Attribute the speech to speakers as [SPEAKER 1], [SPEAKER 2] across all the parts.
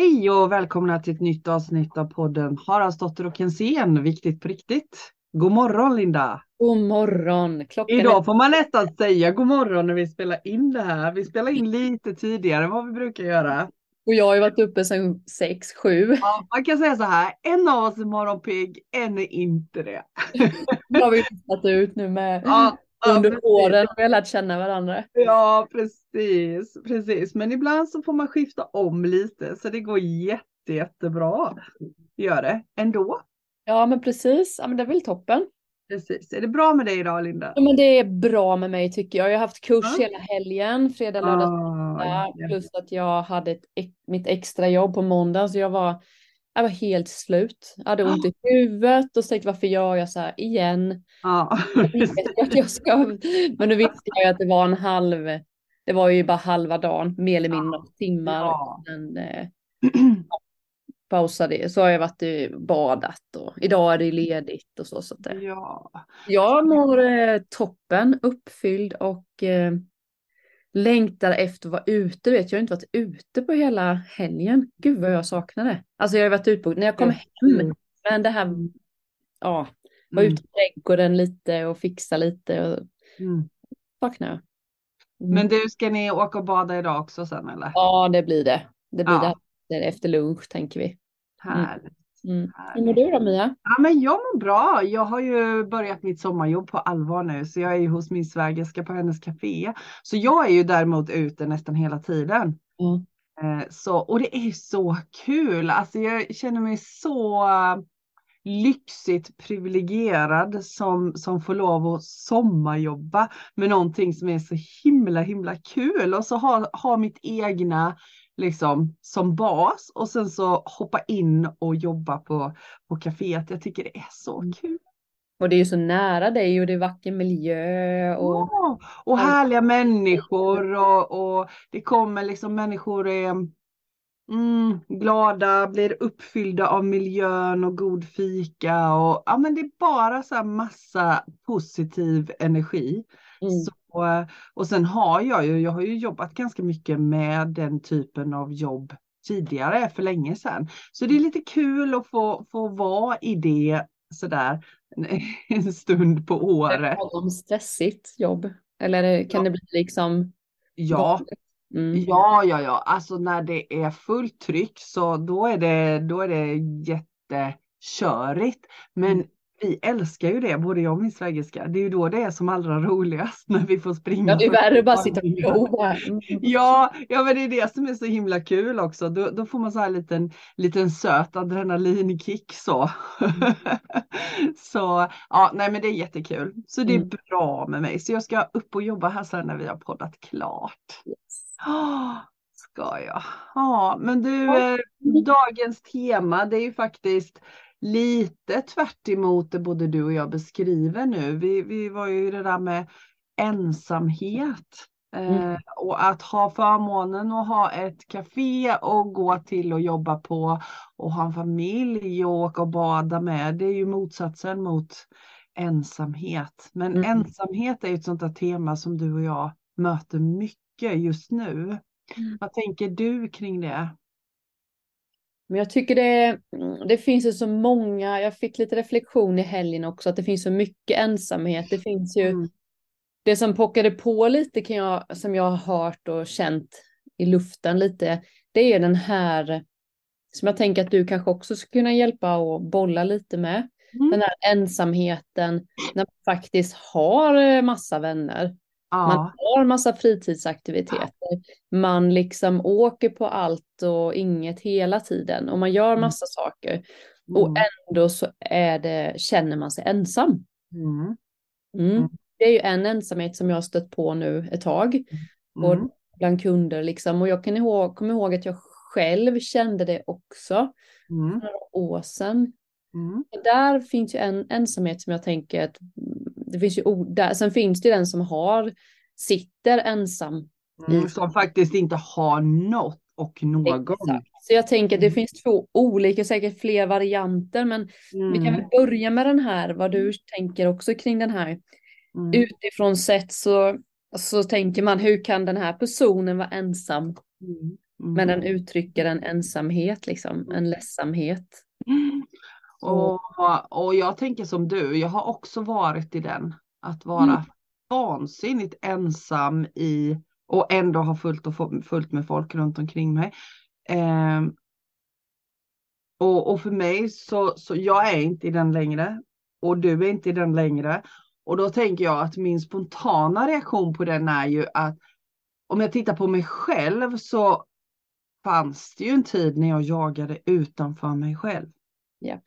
[SPEAKER 1] Hej och välkomna till ett nytt avsnitt av podden Haraldsdotter och Kensén, viktigt på riktigt. God morgon Linda!
[SPEAKER 2] God morgon!
[SPEAKER 1] Klockan Idag får man nästan säga god morgon när vi spelar in det här. Vi spelar in lite tidigare än vad vi brukar göra.
[SPEAKER 2] Och jag har ju varit uppe sedan 6, 7.
[SPEAKER 1] Ja, man kan säga så här, en av oss är morgonpigg, en är inte det.
[SPEAKER 2] Det har vi listat ut nu med ja, under ja, åren har vi lärt känna varandra.
[SPEAKER 1] Ja, precis, precis. Men ibland så får man skifta om lite så det går jätte, jättebra. Gör det ändå.
[SPEAKER 2] Ja, men precis. Ja, men det är väl toppen.
[SPEAKER 1] Precis. Är det bra med dig idag Linda?
[SPEAKER 2] Ja, men det är bra med mig tycker jag. Jag har haft kurs ja. hela helgen, fredag, lördag, ah, ja. plus att jag hade ett, mitt extra jobb på måndag så jag var, jag var helt slut. Jag hade ont i huvudet och så tänkte varför gör jag så här igen?
[SPEAKER 1] Ah.
[SPEAKER 2] jag ska, men nu visste jag att det var en halv, det var ju bara halva dagen, mer eller mindre några timmar. Ja. Men, eh, pausade, så har jag varit badat och idag är det ledigt och så. så att
[SPEAKER 1] ja.
[SPEAKER 2] Jag mår eh, toppen, uppfylld och eh, längtar efter att vara ute. Vet, jag har inte varit ute på hela helgen. Gud vad jag saknar det. Alltså jag har varit på, när jag kom hem, men det här, ja, var ute i trädgården lite och fixa lite. Och, mm. Saknar jag.
[SPEAKER 1] Mm. Men du, ska ni åka och bada idag också sen eller?
[SPEAKER 2] Ja, det blir det. Det blir ja. det efter lunch tänker vi.
[SPEAKER 1] Härligt.
[SPEAKER 2] Mm. Hur mår du då Mia?
[SPEAKER 1] Ja, men jag mår bra. Jag har ju börjat mitt sommarjobb på allvar nu, så jag är ju hos min svägerska på hennes café. Så jag är ju däremot ute nästan hela tiden.
[SPEAKER 2] Mm.
[SPEAKER 1] Så, och det är så kul. Alltså jag känner mig så lyxigt privilegierad som, som får lov att sommarjobba med någonting som är så himla himla kul och så ha, ha mitt egna liksom som bas och sen så hoppa in och jobba på, på kaféet. Jag tycker det är så mm. kul.
[SPEAKER 2] Och det är ju så nära dig och det är vacker miljö. Och,
[SPEAKER 1] ja, och härliga människor och, och det kommer liksom människor är mm, glada, blir uppfyllda av miljön och god fika och ja men det är bara så här massa positiv energi. Mm. Så och sen har jag ju, jag har ju jobbat ganska mycket med den typen av jobb tidigare för länge sedan. Så det är lite kul att få, få vara i det sådär en stund på året.
[SPEAKER 2] Är det stressigt jobb? Eller kan ja. det bli liksom?
[SPEAKER 1] Ja. Mm. ja, ja, ja, alltså när det är fullt tryck så då är det, då är det jättekörigt. Men mm vi älskar ju det, både jag och min svägerska. Det är ju då det är som allra roligast när vi får springa.
[SPEAKER 2] Ja, det är värre att bara sitta och
[SPEAKER 1] mm. ja, ja, men det är det som är så himla kul också. Då, då får man så här liten, liten söt adrenalinkick så. Mm. så ja, nej men det är jättekul. Så det är mm. bra med mig. Så jag ska upp och jobba här sen när vi har poddat klart.
[SPEAKER 2] Yes.
[SPEAKER 1] Oh, ska jag. Ja, men du, eh, dagens tema det är ju faktiskt lite tvärt det både du och jag beskriver nu. Vi, vi var ju det där med ensamhet. Mm. Eh, och att ha förmånen att ha ett café och gå till och jobba på och ha en familj och åka och bada med. Det är ju motsatsen mot ensamhet. Men mm. ensamhet är ett sånt där tema som du och jag möter mycket just nu. Mm. Vad tänker du kring det?
[SPEAKER 2] Men jag tycker det, det finns ju så många, jag fick lite reflektion i helgen också, att det finns så mycket ensamhet. Det finns ju, mm. det som pockade på lite kan jag, som jag har hört och känt i luften lite, det är den här, som jag tänker att du kanske också skulle kunna hjälpa och bolla lite med. Mm. Den här ensamheten när man faktiskt har massa vänner. Ja. Man har massa fritidsaktiviteter. Man liksom åker på allt och inget hela tiden och man gör mm. massa mm. saker. Och ändå så är det, känner man sig ensam.
[SPEAKER 1] Mm.
[SPEAKER 2] mm. Mm. Det är ju en ensamhet som jag har stött på nu ett tag. Och mm. bland kunder liksom. Och jag kan ihåg, kommer ihåg att jag själv kände det också.
[SPEAKER 1] Mm.
[SPEAKER 2] För några år sedan. Mm. Där finns ju en ensamhet som jag tänker att det finns ju där. Sen finns det ju den som har, sitter ensam.
[SPEAKER 1] Mm, som faktiskt inte har något och någon. Exakt.
[SPEAKER 2] Så jag tänker att det mm. finns två olika, säkert fler varianter, men mm. vi kan väl börja med den här, vad du tänker också kring den här. Mm. Utifrån sett så, så tänker man, hur kan den här personen vara ensam?
[SPEAKER 1] Mm. Mm.
[SPEAKER 2] Men den uttrycker en ensamhet, liksom, en ledsamhet.
[SPEAKER 1] Och, och jag tänker som du, jag har också varit i den. Att vara mm. vansinnigt ensam i och ändå ha fullt, och fullt med folk runt omkring mig. Eh, och, och för mig så, så jag är inte i den längre och du är inte i den längre. Och då tänker jag att min spontana reaktion på den är ju att om jag tittar på mig själv så fanns det ju en tid när jag jagade utanför mig själv.
[SPEAKER 2] Yep.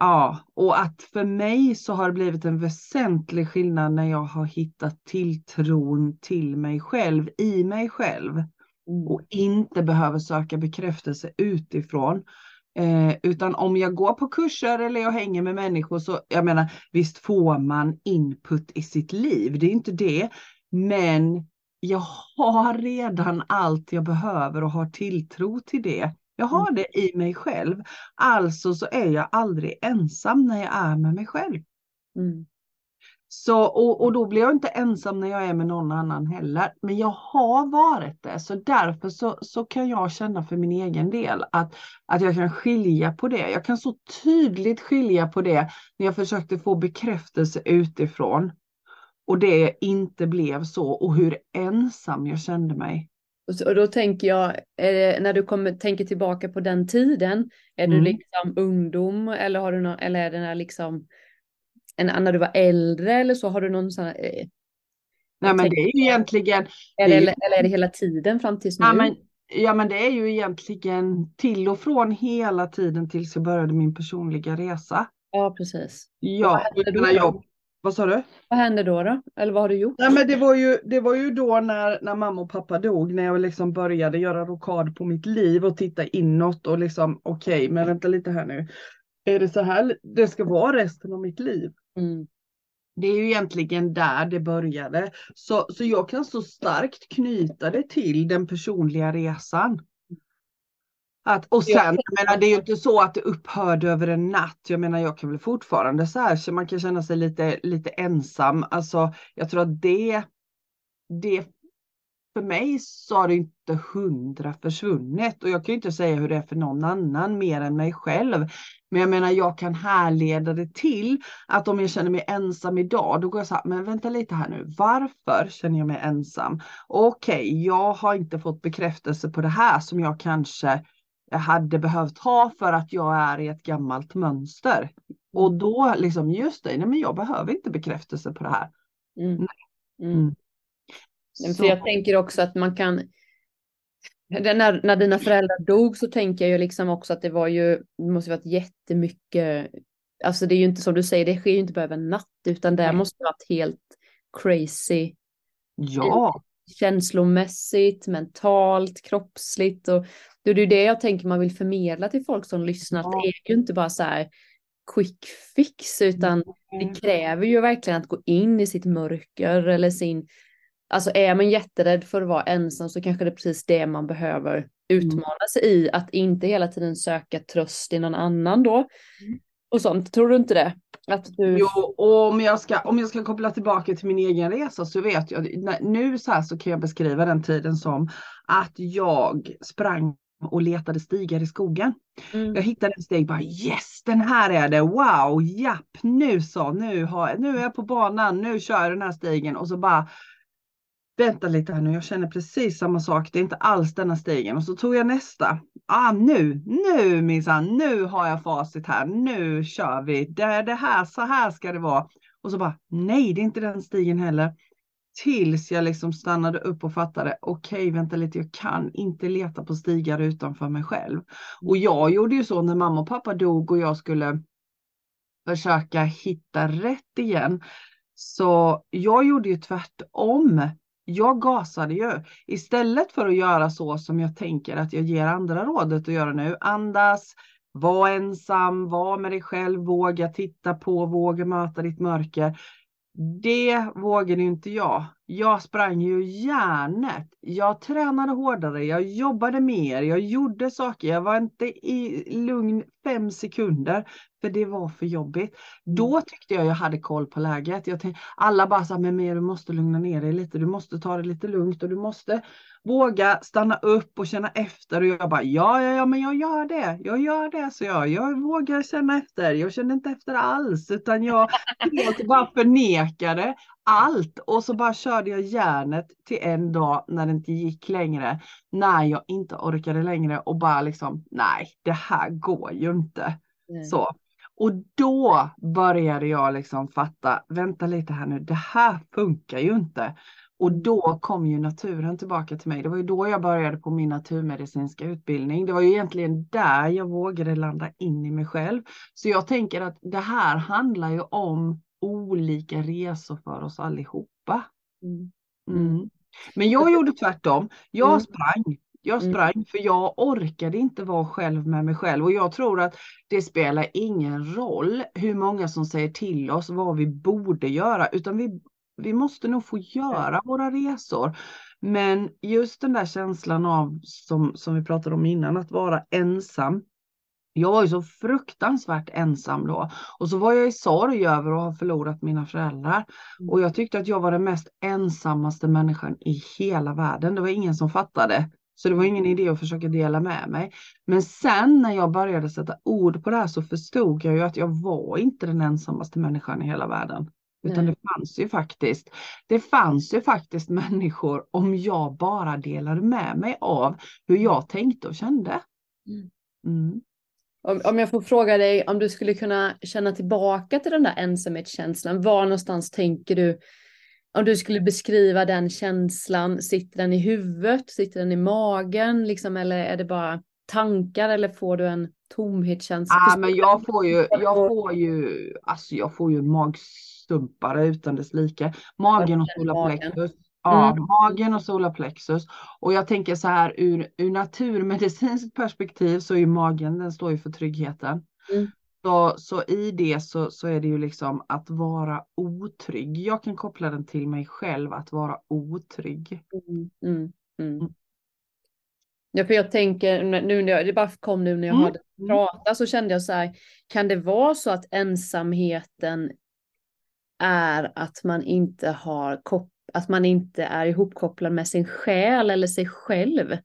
[SPEAKER 1] Ja, och att för mig så har det blivit en väsentlig skillnad när jag har hittat tilltron till mig själv, i mig själv. Mm. Och inte behöver söka bekräftelse utifrån. Eh, utan om jag går på kurser eller jag hänger med människor så, jag menar, visst får man input i sitt liv, det är inte det. Men jag har redan allt jag behöver och har tilltro till det. Jag har mm. det i mig själv. Alltså så är jag aldrig ensam när jag är med mig själv. Mm. Så, och, och då blir jag inte ensam när jag är med någon annan heller. Men jag har varit det. Så därför så, så kan jag känna för min egen del att, att jag kan skilja på det. Jag kan så tydligt skilja på det när jag försökte få bekräftelse utifrån. Och det inte blev så och hur ensam jag kände mig.
[SPEAKER 2] Och då tänker jag, när du kommer, tänker tillbaka på den tiden, är mm. du liksom ungdom eller, har du någon, eller är det liksom en, när du var äldre eller så? Har du någon sån här, eh,
[SPEAKER 1] Nej men det är ju egentligen.
[SPEAKER 2] Eller, är, eller är det hela tiden fram tills nu?
[SPEAKER 1] Ja men, ja men det är ju egentligen till och från hela tiden tills jag började min personliga resa.
[SPEAKER 2] Ja precis.
[SPEAKER 1] Ja, mina jobb. Vad sa du?
[SPEAKER 2] Vad hände då, då? Eller vad har du gjort?
[SPEAKER 1] Nej, men det, var ju, det var ju då när, när mamma och pappa dog, när jag liksom började göra rokad på mitt liv och titta inåt och liksom okej, okay, men vänta lite här nu. Är det så här det ska vara resten av mitt liv? Mm. Det är ju egentligen där det började. Så, så jag kan så starkt knyta det till den personliga resan. Att, och sen, jag menar, det är ju inte så att det upphörde över en natt. Jag menar, jag kan väl fortfarande så här, så man kan känna sig lite, lite ensam. Alltså, jag tror att det, det för mig så har det inte hundra försvunnit och jag kan ju inte säga hur det är för någon annan mer än mig själv. Men jag menar, jag kan härleda det till att om jag känner mig ensam idag, då går jag så här, men vänta lite här nu, varför känner jag mig ensam? Okej, okay, jag har inte fått bekräftelse på det här som jag kanske jag hade behövt ha för att jag är i ett gammalt mönster. Och mm. då liksom, just det, nej men jag behöver inte bekräftelse på det här. Mm.
[SPEAKER 2] Mm. För jag tänker också att man kan, när, när dina föräldrar dog så tänker jag ju liksom också att det var ju, det måste varit jättemycket, alltså det är ju inte som du säger, det sker ju inte bara över en natt, utan det måste varit helt crazy.
[SPEAKER 1] Ja.
[SPEAKER 2] Känslomässigt, mentalt, kroppsligt och då är det det jag tänker man vill förmedla till folk som lyssnar. Ja. Det är ju inte bara så här quick fix utan mm. det kräver ju verkligen att gå in i sitt mörker eller sin Alltså är man jätterädd för att vara ensam så kanske det är precis det man behöver utmana mm. sig i. Att inte hela tiden söka tröst i någon annan då. Mm. Och sånt, tror du inte det? Att du...
[SPEAKER 1] Jo, och om jag, ska, om jag ska koppla tillbaka till min egen resa så vet jag, nu så här så kan jag beskriva den tiden som att jag sprang och letade stigar i skogen. Mm. Jag hittade en stig, bara yes, den här är det, wow, japp, nu så, nu, har, nu är jag på banan, nu kör jag den här stigen och så bara vänta lite här nu, jag känner precis samma sak, det är inte alls denna stigen. Och så tog jag nästa. Ah, nu, nu minsann, nu har jag facit här, nu kör vi. Det är det här, så här ska det vara. Och så bara, nej, det är inte den stigen heller. Tills jag liksom stannade upp och fattade, okej, okay, vänta lite, jag kan inte leta på stigar utanför mig själv. Och jag gjorde ju så när mamma och pappa dog och jag skulle försöka hitta rätt igen. Så jag gjorde ju tvärtom jag gasade ju. Istället för att göra så som jag tänker att jag ger andra rådet att göra nu. Andas, var ensam, var med dig själv, våga titta på, våga möta ditt mörker. Det vågade inte jag. jag sprang ju järnet. Jag tränade hårdare, jag jobbade mer, jag gjorde saker. Jag var inte i lugn fem sekunder för det var för jobbigt.
[SPEAKER 2] Mm.
[SPEAKER 1] Då tyckte jag jag hade koll på läget. Jag tänkte, alla bara sa, men mer, du måste lugna ner dig lite, du måste ta det lite lugnt och du måste våga stanna upp och känna efter. Och jag bara, ja, ja, ja, men jag gör det. Jag gör det, så jag. Jag vågar känna efter. Jag kände inte efter alls, utan jag helt bara förnekade allt. Och så bara körde jag järnet till en dag när det inte gick längre. När jag inte orkade längre och bara liksom, nej, det här går ju inte.
[SPEAKER 2] Mm.
[SPEAKER 1] Så. Och då började jag liksom fatta, vänta lite här nu, det här funkar ju inte. Och då kom ju naturen tillbaka till mig. Det var ju då jag började på min naturmedicinska utbildning. Det var ju egentligen där jag vågade landa in i mig själv. Så jag tänker att det här handlar ju om olika resor för oss allihopa.
[SPEAKER 2] Mm.
[SPEAKER 1] Mm. Men jag gjorde tvärtom. Jag
[SPEAKER 2] Mm.
[SPEAKER 1] sprang. Jag
[SPEAKER 2] Mm.
[SPEAKER 1] sprang för jag orkade inte vara själv med mig själv och jag tror att det spelar ingen roll hur många som säger till oss vad vi borde göra utan vi, vi måste nog få göra våra resor. Men just den där känslan av som, som vi pratade om innan att vara ensam. Jag var ju så fruktansvärt ensam då och så var jag i sorg över att ha förlorat mina föräldrar.
[SPEAKER 2] Mm.
[SPEAKER 1] Och jag tyckte att jag var den mest ensammaste människan i hela världen. Det var ingen som fattade. Så det var ingen idé att försöka dela med mig. Men sen när jag började sätta ord på det här så förstod jag ju att jag var inte den ensammaste människan i hela världen. Utan
[SPEAKER 2] Nej.
[SPEAKER 1] det fanns ju faktiskt, det fanns ju faktiskt människor om jag bara delade med mig av hur jag tänkte och kände.
[SPEAKER 2] Mm.
[SPEAKER 1] Mm.
[SPEAKER 2] Om, om jag får fråga dig om du skulle kunna känna tillbaka till den där ensamhetskänslan, var någonstans tänker du, om du skulle beskriva den känslan, sitter den i huvudet, sitter den i magen, liksom, eller är det bara tankar eller får du en tomhetskänsla?
[SPEAKER 1] Ah, men jag får ju, jag får ju, alltså jag får ju magstumpare utan dess like. Magen och solarplexus. Ja,
[SPEAKER 2] Mm.
[SPEAKER 1] magen och solarplexus. Och jag tänker så här ur, ur naturmedicinskt perspektiv så är ju magen, den står ju för tryggheten.
[SPEAKER 2] Mm.
[SPEAKER 1] Så, så i det så, så är det ju liksom att vara otrygg. Jag kan koppla den till mig själv, att vara otrygg.
[SPEAKER 2] Mm, mm, mm.
[SPEAKER 1] Mm.
[SPEAKER 2] Ja, för jag tänker, nu när jag, det bara kom nu när jag
[SPEAKER 1] Mm.
[SPEAKER 2] hörde dig prata så kände jag så här, kan det vara så att ensamheten är att man inte har kop att man inte är ihopkopplad med sin själ eller sig själv?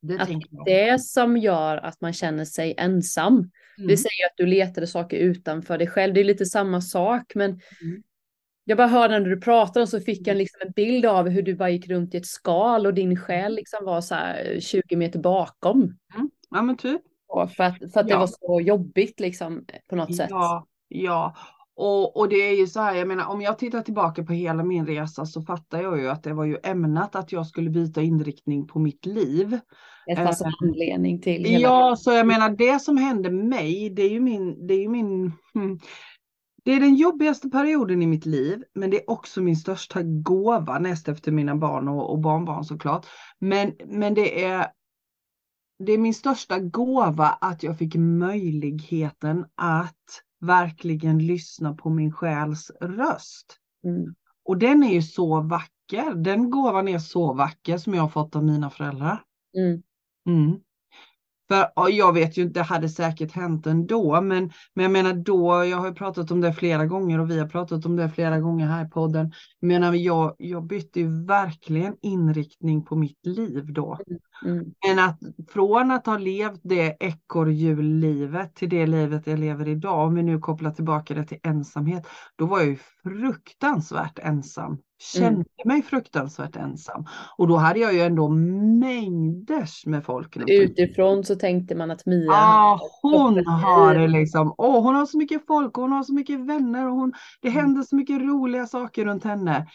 [SPEAKER 1] Det
[SPEAKER 2] Att
[SPEAKER 1] tänker jag.
[SPEAKER 2] det som gör att man känner sig ensam.
[SPEAKER 1] Mm.
[SPEAKER 2] Det säger att du letade saker utanför dig själv. Det är lite samma sak, men
[SPEAKER 1] Mm.
[SPEAKER 2] jag bara hörde när du pratade och så fick jag liksom en bild av hur du bara gick runt i ett skal och din själ liksom var så här 20 meter bakom.
[SPEAKER 1] Mm. Ja men typ.
[SPEAKER 2] För att, för att det
[SPEAKER 1] Ja.
[SPEAKER 2] var så jobbigt liksom på något sätt.
[SPEAKER 1] Ja, ja. Och, och det är ju så här, jag menar om jag tittar tillbaka på hela min resa så fattar jag ju att det var ju ämnat att jag skulle byta inriktning på mitt liv.
[SPEAKER 2] Det fanns en
[SPEAKER 1] Eh,
[SPEAKER 2] anledning till hela...
[SPEAKER 1] Ja, så jag menar det som hände mig, det är ju min, det är ju min, hmm, det är den jobbigaste perioden i mitt liv, men det är också min största gåva näst efter mina barn och, och barnbarn såklart. Men, men det är, det är min största gåva att jag fick möjligheten att verkligen lyssna på min själs röst.
[SPEAKER 2] Mm.
[SPEAKER 1] Och den är ju så vacker. Den gåvan är så vacker som jag har fått av mina föräldrar.
[SPEAKER 2] Mm.
[SPEAKER 1] Mm. För ja, jag vet ju inte, det hade säkert hänt ändå, men, men jag menar då, jag har ju pratat om det flera gånger och vi har pratat om det flera gånger här i podden. Jag menar, jag, jag bytte ju verkligen inriktning på mitt liv då.
[SPEAKER 2] Mm.
[SPEAKER 1] Men att från att ha levt det ekorrhjullivet till det livet jag lever idag, om vi nu kopplar tillbaka det till ensamhet, då var jag ju fruktansvärt ensam. Kände mig fruktansvärt ensam. Och då hade jag ju ändå mängders med folk.
[SPEAKER 2] Utifrån så tänkte man att Mia...
[SPEAKER 1] Ja, hon har det liksom. Åh, hon har så mycket folk och hon har så mycket vänner och hon, det
[SPEAKER 2] Mm.
[SPEAKER 1] händer så mycket roliga saker runt henne.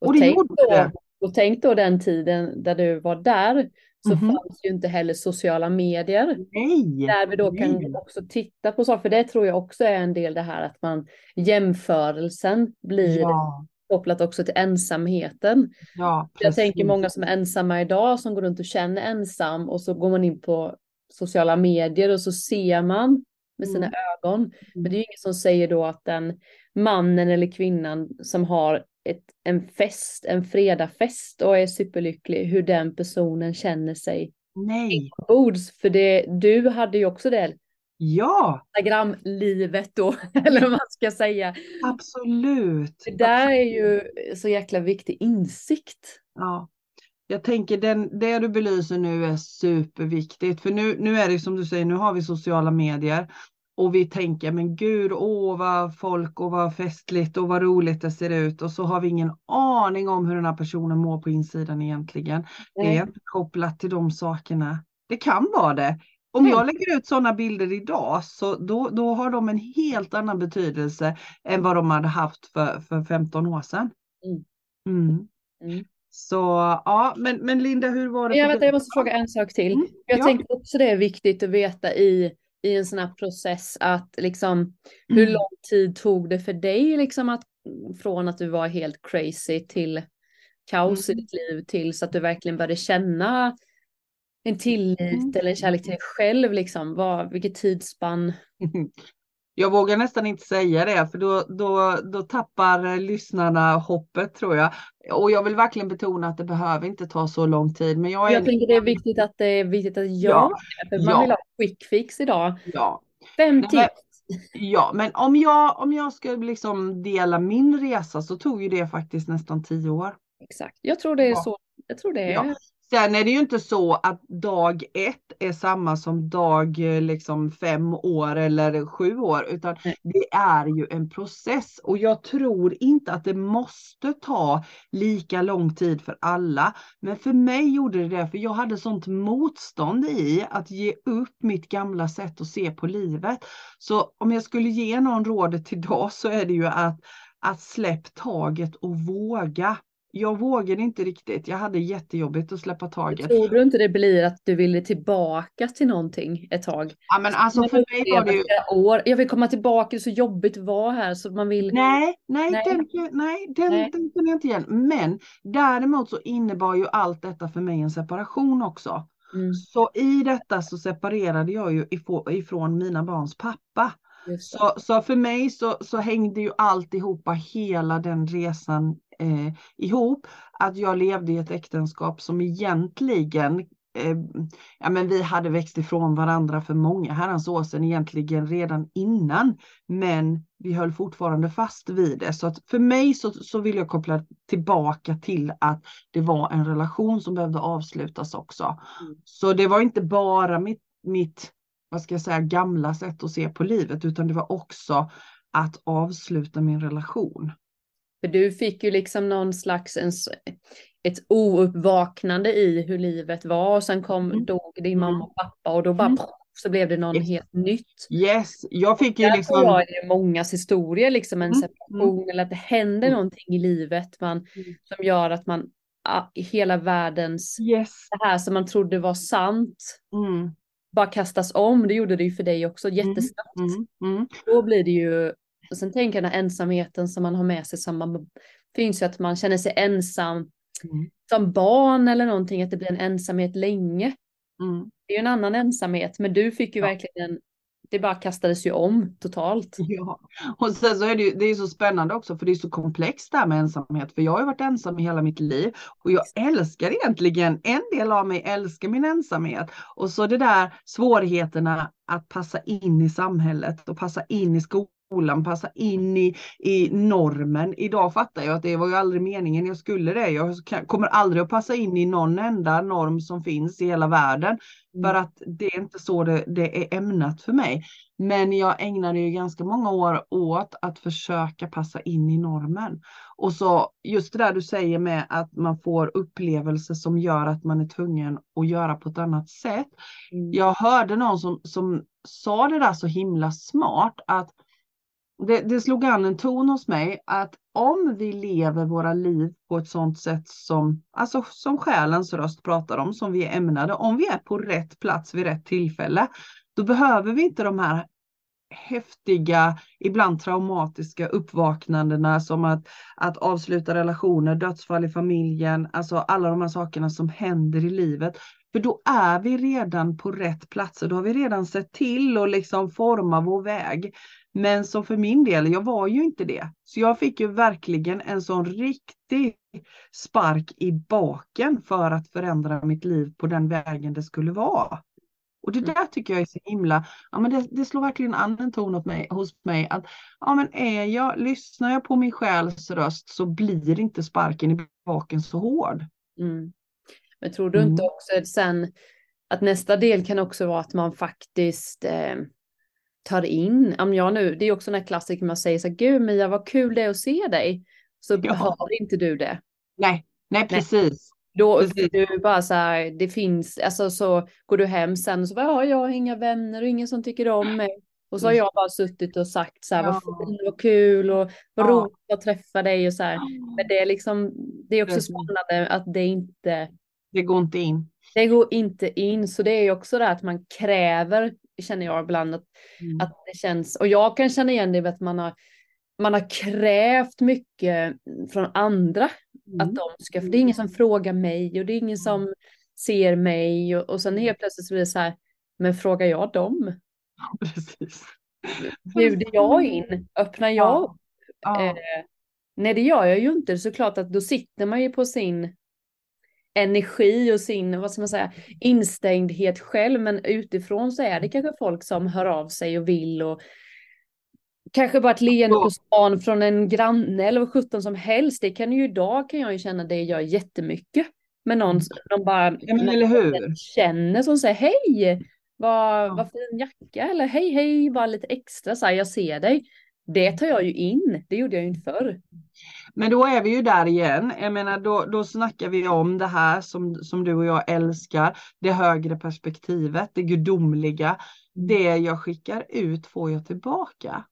[SPEAKER 2] Och,
[SPEAKER 1] Och det gjorde det.
[SPEAKER 2] och tänk då den tiden där du var där så
[SPEAKER 1] Mhm.
[SPEAKER 2] fanns ju inte heller sociala medier.
[SPEAKER 1] Nej.
[SPEAKER 2] Där vi då kan
[SPEAKER 1] nej.
[SPEAKER 2] också titta på saker, för det tror jag också är en del det här att man jämförelsen blir
[SPEAKER 1] Ja,
[SPEAKER 2] kopplat också till ensamheten.
[SPEAKER 1] ja,
[SPEAKER 2] Jag tänker många som är ensamma idag som går runt och känner ensam och så går man in på sociala medier och så ser man med sina
[SPEAKER 1] Mm.
[SPEAKER 2] ögon. Men det är ju ingen som säger då att den mannen eller kvinnan som har ett, en fest, en fredagfest och är superlycklig, hur den personen känner sig
[SPEAKER 1] Nej.
[SPEAKER 2] bords. För det, du hade ju också det
[SPEAKER 1] Ja,
[SPEAKER 2] Instagram-livet då, eller vad man ska säga.
[SPEAKER 1] absolut.
[SPEAKER 2] Det där är ju så jäkla viktig insikt.
[SPEAKER 1] Ja. Jag tänker den, det du belyser nu är superviktigt. För nu, nu är det som du säger, nu har vi sociala medier. Och vi tänker, men gud, åh vad folk och vad festligt och vad roligt det ser ut. Och så har vi ingen aning om hur den här personen mår på insidan egentligen. Det är kopplat till de sakerna. Det kan vara det. Om jag lägger ut sådana bilder idag så då, då har de en helt annan betydelse än vad de hade haft för, för 15 år sedan.
[SPEAKER 2] Mm.
[SPEAKER 1] Mm.
[SPEAKER 2] Mm.
[SPEAKER 1] Så ja, men, men Linda, hur var det?
[SPEAKER 2] Jag, vänta, jag måste fråga en sak till.
[SPEAKER 1] Mm,
[SPEAKER 2] Jag
[SPEAKER 1] ja.
[SPEAKER 2] tänker också det är viktigt att veta i, i en sån här process att liksom hur
[SPEAKER 1] Mm.
[SPEAKER 2] lång tid tog det för dig liksom att från att du var helt crazy till kaos
[SPEAKER 1] Mm.
[SPEAKER 2] i ditt liv till så att du verkligen började känna en tillit
[SPEAKER 1] Mm.
[SPEAKER 2] eller en kärlek till dig själv liksom. Vad, vilket tidsspann?
[SPEAKER 1] Jag vågar nästan inte säga det för då, då, då tappar lyssnarna hoppet tror jag. Och jag vill verkligen betona att det behöver inte ta så lång tid. Men jag är
[SPEAKER 2] Jag tänker det är viktigt att det är viktigt att göra
[SPEAKER 1] Ja,
[SPEAKER 2] det, för man
[SPEAKER 1] ja.
[SPEAKER 2] vill ha quick fix idag.
[SPEAKER 1] Ja,
[SPEAKER 2] Fem
[SPEAKER 1] Nej, men-
[SPEAKER 2] tips.
[SPEAKER 1] ja, men om jag, om jag ska liksom dela min resa så tog ju det faktiskt nästan tio år.
[SPEAKER 2] Exakt. Jag tror det är
[SPEAKER 1] Ja.
[SPEAKER 2] så. Jag tror det är.
[SPEAKER 1] Ja. Sen är det ju inte så att dag ett är samma som dag eh, liksom fem år eller sju år, utan det är ju en process och jag tror inte att det måste ta lika lång tid för alla. Men för mig gjorde det det, för jag hade sånt motstånd i att ge upp mitt gamla sätt att se på livet. Så om jag skulle ge någon rådet idag så är det ju att, att släpp taget och våga. Jag vågade inte riktigt. Jag hade jättejobbigt att släppa taget.
[SPEAKER 2] Tror du inte det blir att du ville tillbaka till någonting ett tag?
[SPEAKER 1] Ja, men alltså för mig var det ju...
[SPEAKER 2] år. Jag vill komma tillbaka, det är så jobbigt att vara här så man vill.
[SPEAKER 1] Nej, nej,
[SPEAKER 2] Nej.
[SPEAKER 1] den, nej, den,
[SPEAKER 2] Nej.
[SPEAKER 1] den känner jag inte igen. Men däremot så innebar ju allt detta för mig en separation också.
[SPEAKER 2] Mm,
[SPEAKER 1] Så i detta så separerade jag ju ifrån mina barns pappa. Så, så för mig så, så hängde ju alltihopa, hela den resan eh, ihop. Att jag levde i ett äktenskap som egentligen, eh, ja men vi hade växt ifrån varandra för många herrans år sedan egentligen redan innan. Men vi höll fortfarande fast vid det. Så att för mig så, så vill jag koppla tillbaka till att det var en relation som behövde avslutas också.
[SPEAKER 2] Mm.
[SPEAKER 1] Så det var inte bara mitt, mitt vad ska jag säga, gamla sätt att se på livet, utan det var också att avsluta min relation.
[SPEAKER 2] För du fick ju liksom någon slags en, ett ouppvaknande i hur livet var och sen kom,
[SPEAKER 1] Mm.
[SPEAKER 2] dog din mamma och pappa och då bara
[SPEAKER 1] Mm.
[SPEAKER 2] så blev det någon
[SPEAKER 1] Yes.
[SPEAKER 2] helt nytt.
[SPEAKER 1] Yes, jag fick ju liksom...
[SPEAKER 2] jag är det mångas historia, liksom en
[SPEAKER 1] Mm,
[SPEAKER 2] separation eller att det händer
[SPEAKER 1] Mm.
[SPEAKER 2] någonting i livet man,
[SPEAKER 1] Mm.
[SPEAKER 2] som gör att man, hela världens,
[SPEAKER 1] Yes.
[SPEAKER 2] det här som man trodde var sant,
[SPEAKER 1] Mm,
[SPEAKER 2] bara kastas om. Det gjorde det ju för dig också jättesnabbt.
[SPEAKER 1] mm, mm.
[SPEAKER 2] Då blir det ju, och sen tänker jag den här ensamheten som man har med sig som man, finns ju att man känner sig ensam
[SPEAKER 1] Mm.
[SPEAKER 2] som barn eller någonting, att det blir en ensamhet länge.
[SPEAKER 1] Mm.
[SPEAKER 2] Det är ju en annan ensamhet, men du fick ju
[SPEAKER 1] Ja.
[SPEAKER 2] verkligen en, det bara kastades ju om totalt.
[SPEAKER 1] Ja, och sen så är det ju det är så spännande också för det är så komplext det här med ensamhet. För jag har ju varit ensam i hela mitt liv och jag älskar egentligen, en del av mig älskar min ensamhet. Och så det där svårigheterna att passa in i samhället och passa in i skolan, passa in i, i normen. Idag fattar jag att det var ju aldrig meningen jag skulle det. Jag kommer aldrig att passa in i någon enda norm som finns i hela världen. För att det är inte så det, det är ämnat för mig. Men jag ägnade ju ganska många år åt att försöka passa in i normen. Och så just det där du säger med att man får upplevelser som gör att man är tvungen att göra på ett annat sätt.
[SPEAKER 2] Mm.
[SPEAKER 1] Jag hörde någon som, som sa det där så himla smart att det, det slog an en ton hos mig att om vi lever våra liv på ett sådant sätt som, alltså som själens röst pratar om, som vi är ämnade, om vi är på rätt plats vid rätt tillfälle, då behöver vi inte de här häftiga, ibland traumatiska uppvaknandena som att, att avsluta relationer, dödsfall i familjen, alltså alla de här sakerna som händer i livet. För då är vi redan på rätt platser, då har vi redan sett till att liksom forma vår väg. Men som för min del, jag var ju inte det. Så jag fick ju verkligen en sån riktig spark i baken för att förändra mitt liv på den vägen det skulle vara. Och det mm. där tycker jag är så himla, ja men det, det slår verkligen an en ton åt mig, hos mig att ja men är jag, lyssnar jag på min själs röst så blir inte sparken i baken så hård.
[SPEAKER 2] Mm. Men tror du inte mm. också sen att nästa del kan också vara att man faktiskt eh, tar in, om jag nu, det är också den här klassiken man säger så här, gud Mia vad kul det är att se dig, så ja. hör inte du det.
[SPEAKER 1] Nej, nej precis.
[SPEAKER 2] Då Precis. du bara så här, det finns, alltså så går du hem sen och så bara, ja, jag har inga vänner och ingen som tycker om mig. Och så har jag bara suttit och sagt så här, ja. vad fint, vad kul och vad ja. roligt att träffa dig och så här. Men det är liksom, det är också spännande att det inte.
[SPEAKER 1] Det går inte in.
[SPEAKER 2] Det går inte in, så det är ju också det att man kräver, känner jag ibland, att, mm. att det känns, och jag kan känna igen det att man har, man har krävt mycket från andra Mm. Att de ska, för det är ingen som frågar mig och det är ingen som ser mig och, och sen helt plötsligt så blir det så här, men frågar jag dem?
[SPEAKER 1] Ja, precis.
[SPEAKER 2] Bjuder jag in? Öppnar jag ja. upp? Ja. Eh, nej, det gör jag ju inte. Såklart att då sitter man ju på sin energi och sin, vad ska man säga, instängdhet själv. Men utifrån så är det kanske folk som hör av sig och vill och Kanske bara ett leende på stan från en granne eller vad sjutton som helst. Det kan ju idag kan jag ju känna det gör jättemycket. Men någon, någon bara
[SPEAKER 1] ja, hur?
[SPEAKER 2] känner som säger hej, vad, ja. vad fin jacka eller hej hej, bara lite extra så här, jag ser dig. Det tar jag ju in, det gjorde jag ju inte förr.
[SPEAKER 1] Men då är vi ju där igen. Jag menar, då, då snackar vi om det här som, som du och jag älskar. Det högre perspektivet, det gudomliga. Det jag skickar ut får jag tillbaka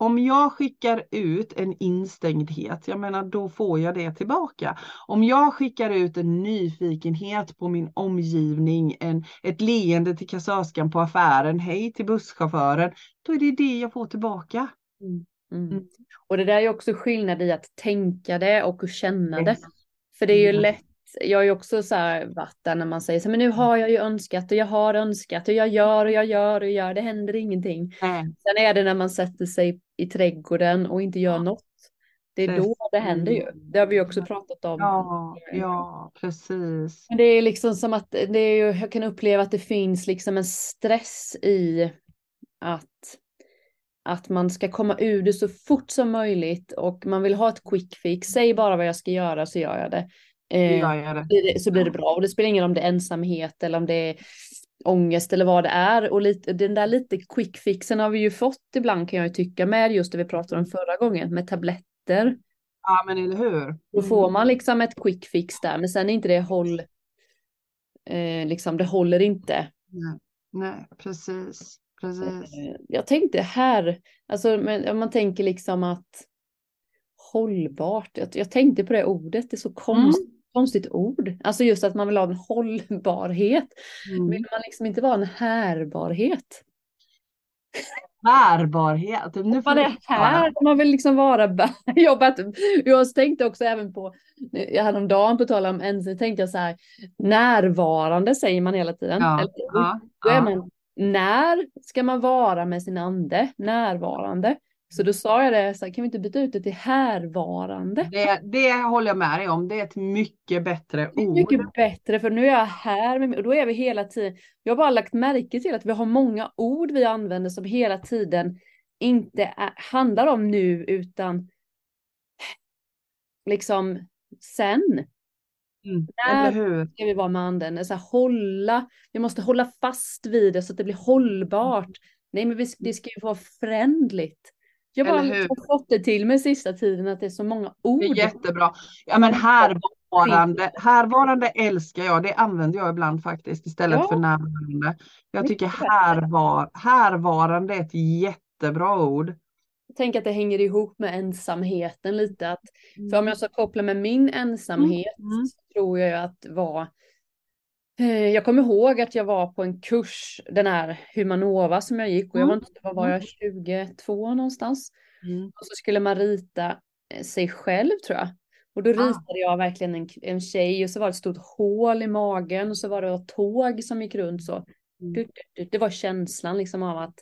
[SPEAKER 1] om jag skickar ut en instängdhet, jag menar då får jag det tillbaka. Om jag skickar ut en nyfikenhet på min omgivning, en, ett leende till kassörskan på affären, hej till busschauffören, då är det det jag får tillbaka.
[SPEAKER 2] Mm. Mm. Mm. Och det där är också skillnad i att tänka det och känna det. För det är ju mm. lätt jag har ju också så här varit där när man säger så men nu har jag ju önskat och jag har önskat och jag gör och jag gör och gör, det händer ingenting. Mm. Sen är det när man sätter sig i trädgården och inte gör något. Det är då det händer ju. Det har vi också pratat om.
[SPEAKER 1] Ja, ja, precis.
[SPEAKER 2] Men det är liksom som att det är ju, jag kan uppleva att det finns liksom en stress i att att man ska komma ur det så fort som möjligt och man vill ha ett quick fix. Säg bara vad jag ska göra så gör jag det. Eh, så blir det bra. Och det spelar ingen roll om det är ensamhet eller om det är ångest eller vad det är. Och lite, den där lite quick fixen har vi ju fått ibland kan jag ju tycka med just det vi pratade om förra gången med tabletter.
[SPEAKER 1] Ja men eller hur.
[SPEAKER 2] Då får man liksom ett quick fix där men sen är inte det håll. Eh, liksom det håller inte.
[SPEAKER 1] Nej, Nej precis. Precis.
[SPEAKER 2] Eh, jag tänkte här, alltså men, man tänker liksom att hållbart. Jag, jag tänkte på det ordet, det är så konstigt. Mm konstigt ord. Alltså just att man vill ha en hållbarhet. Mm. Vill man liksom inte vara en härbarhet?
[SPEAKER 1] Härbarhet?
[SPEAKER 2] Nu får det här, man vill liksom vara jobbat. Jag tänkte också även på, jag hade om dagen på tal om ensam, tänkte jag så här, närvarande säger man hela tiden. Ja, Eller, ja, då är man, när ska man vara med sin ande? Närvarande. Så då sa jag det, så här, kan vi inte byta ut det till härvarande?
[SPEAKER 1] Det, det håller jag med dig om, det är ett mycket bättre ord.
[SPEAKER 2] Mycket bättre, för nu är jag här med, och då är vi hela tiden, jag har bara lagt märke till att vi har många ord vi använder som hela tiden inte är, handlar om nu utan liksom sen.
[SPEAKER 1] Mm, När
[SPEAKER 2] ska vi vara med anden? Så här, hålla, vi måste hålla fast vid det så att det blir hållbart. Nej, men vi, det ska ju vara förändligt. Jag har liksom fått det till mig sista tiden att det är så många ord.
[SPEAKER 1] Det är jättebra. Ja men härvarande, härvarande älskar jag. Det använder jag ibland faktiskt istället ja. för närvarande. Jag tycker härvar, härvarande är ett jättebra ord.
[SPEAKER 2] Tänker att det hänger ihop med ensamheten lite. Att, för om jag ska koppla med min ensamhet mm. mm. så tror jag att var Eh, jag kommer ihåg att jag var på en kurs, den här Humanova som jag gick och jag var mm. inte, vad var jag, 22 någonstans. Mm. Och så skulle man rita eh, sig själv tror jag. Och då ah. ritade jag verkligen en, en tjej och så var det ett stort hål i magen och så var det ett tåg som gick runt så. Mm. Det var känslan liksom av att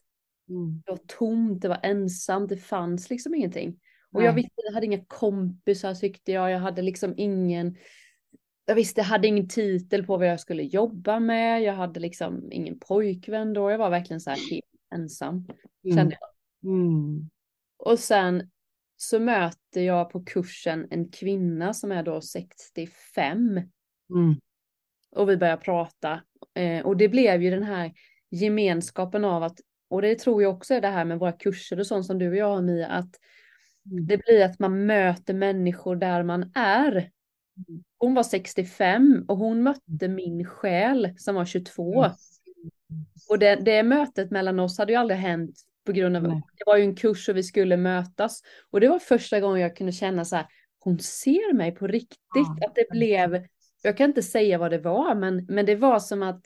[SPEAKER 1] Mm.
[SPEAKER 2] Det var tomt, det var ensamt, det fanns liksom ingenting. Och
[SPEAKER 1] Nej.
[SPEAKER 2] jag visste, jag hade inga kompisar tyckte jag, jag hade liksom ingen jag visste, jag hade ingen titel på vad jag skulle jobba med. Jag hade liksom ingen pojkvän då. Jag var verkligen så här helt ensam. Jag.
[SPEAKER 1] Mm.
[SPEAKER 2] Och sen så möter jag på kursen en kvinna som är då 65.
[SPEAKER 1] Mm.
[SPEAKER 2] Och vi börjar prata. Eh, och det blev ju den här gemenskapen av att, och det tror jag också är det här med våra kurser och sånt som du och jag har Mia, att
[SPEAKER 1] Mm.
[SPEAKER 2] det blir att man möter människor där man är.
[SPEAKER 1] Mm.
[SPEAKER 2] Hon var 65 och hon mötte min själ som var 22. Och det, det mötet mellan oss hade ju aldrig hänt på grund av, det var ju en kurs och vi skulle mötas. Och det var första gången jag kunde känna så här, hon ser mig på riktigt. Att det blev, jag kan inte säga vad det var, men, men det var som att,